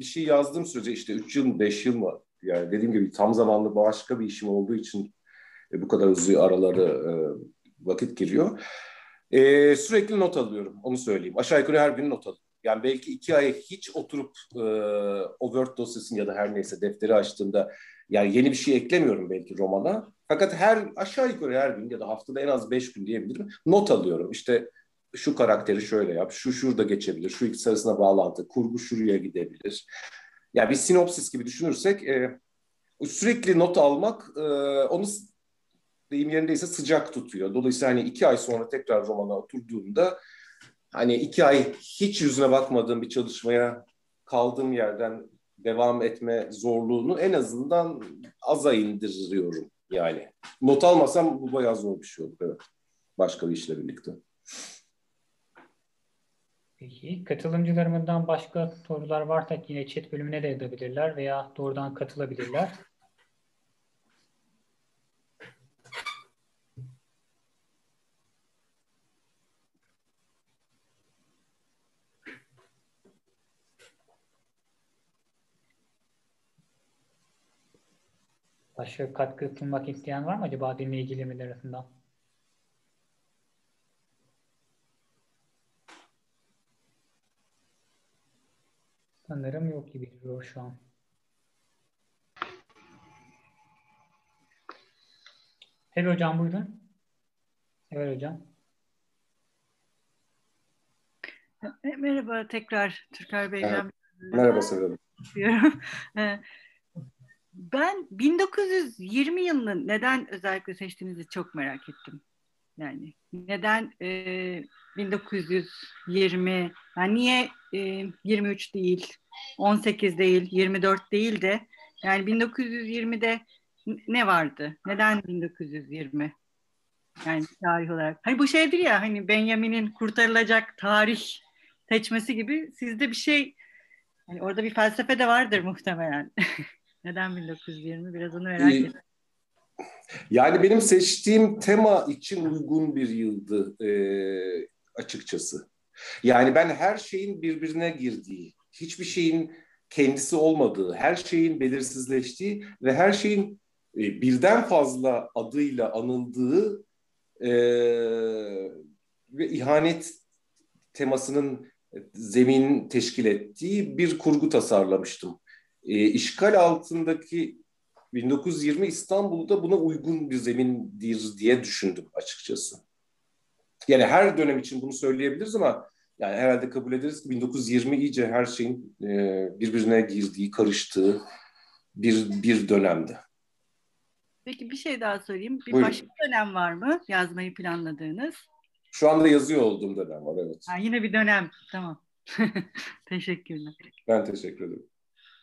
bir şey yazdığım sürece işte 3 yıl mı 5 yıl mı yani dediğim gibi tam zamanlı başka bir işim olduğu için e, bu kadar uzun araları e, vakit giriyor. E, sürekli not alıyorum onu söyleyeyim. Aşağı yukarı her gün not alıyorum. Yani belki iki ay hiç oturup e, o Word dosyasını ya da her neyse defteri açtığımda yani yeni bir şey eklemiyorum belki romana. Fakat her aşağı yukarı her gün ya da haftada en az beş gün diyebilirim. Not alıyorum. İşte şu karakteri şöyle yap, şu şurada geçebilir, şu ikisi arasında bağlantı, kurgu şuraya gidebilir. Ya yani bir sinopsis gibi düşünürsek e, sürekli not almak e, onu deyim yerindeyse sıcak tutuyor. Dolayısıyla hani iki ay sonra tekrar romana oturduğumda hani iki ay hiç yüzüne bakmadığım bir çalışmaya kaldığım yerden devam etme zorluğunu en azından aza indiriyorum yani. Not almasam bu bayağı zor bir şey olur evet. Başka bir işle birlikte. Peki. Katılımcılarımızdan başka sorular varsa yine chat bölümüne de edebilirler veya doğrudan katılabilirler. Başka katkı sunmak isteyen var mı acaba dinleyicilerimiz arasında? Sanırım yok gibi duruyor şu an. Evet hocam buyurun. Evet hocam. Merhaba tekrar Türker Bey. Evet. Merhaba Sevda Ben 1920 yılını neden özellikle seçtiğinizi çok merak ettim. Yani neden e, 1920, yani niye e, 23 değil, 18 değil, 24 değil de yani 1920'de ne vardı? Neden 1920? Yani tarih olarak. Hani bu şeydir ya hani Benjamin'in kurtarılacak tarih seçmesi gibi sizde bir şey yani orada bir felsefe de vardır muhtemelen. Neden 1920? Biraz onu merak ee, ediyorum. Yani benim seçtiğim tema için uygun bir yıldı e, açıkçası. Yani ben her şeyin birbirine girdiği, hiçbir şeyin kendisi olmadığı, her şeyin belirsizleştiği ve her şeyin e, birden fazla adıyla anıldığı e, ve ihanet temasının zemin teşkil ettiği bir kurgu tasarlamıştım. E, işgal altındaki 1920 İstanbul'da buna uygun bir zemindir diye düşündüm açıkçası. Yani her dönem için bunu söyleyebiliriz ama yani herhalde kabul ederiz ki 1920 iyice her şeyin e, birbirine girdiği, karıştığı bir bir dönemdi. Peki bir şey daha sorayım. Bir Buyurun. başka dönem var mı yazmayı planladığınız? Şu anda yazıyor olduğum dönem var evet. Ha, yine bir dönem. Tamam. Teşekkürler. Ben teşekkür ederim.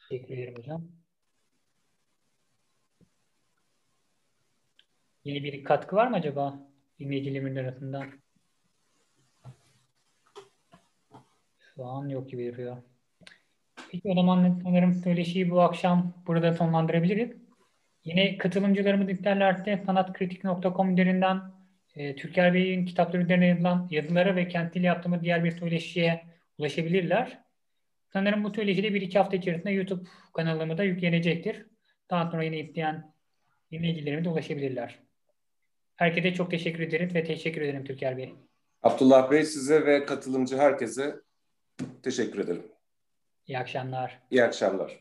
Teşekkür ederim hocam. Yeni bir katkı var mı acaba dinleyicilerimin arasında? Şu an yok gibi duruyor. Peki o zaman sanırım söyleşiyi bu akşam burada sonlandırabiliriz. Yine katılımcılarımız isterlerse sanatkritik.com üzerinden e, Türker Bey'in kitapları üzerine yazılan yazılara ve kendiyle yaptığımız diğer bir söyleşiye ulaşabilirler. Sanırım bu söyleşi bir iki hafta içerisinde YouTube kanalıma da yüklenecektir. Daha sonra yine isteyen dinleyicilerime de ulaşabilirler. Herkese çok teşekkür ederiz ve teşekkür ederim Türker Bey. Abdullah Bey size ve katılımcı herkese teşekkür ederim. İyi akşamlar. İyi akşamlar.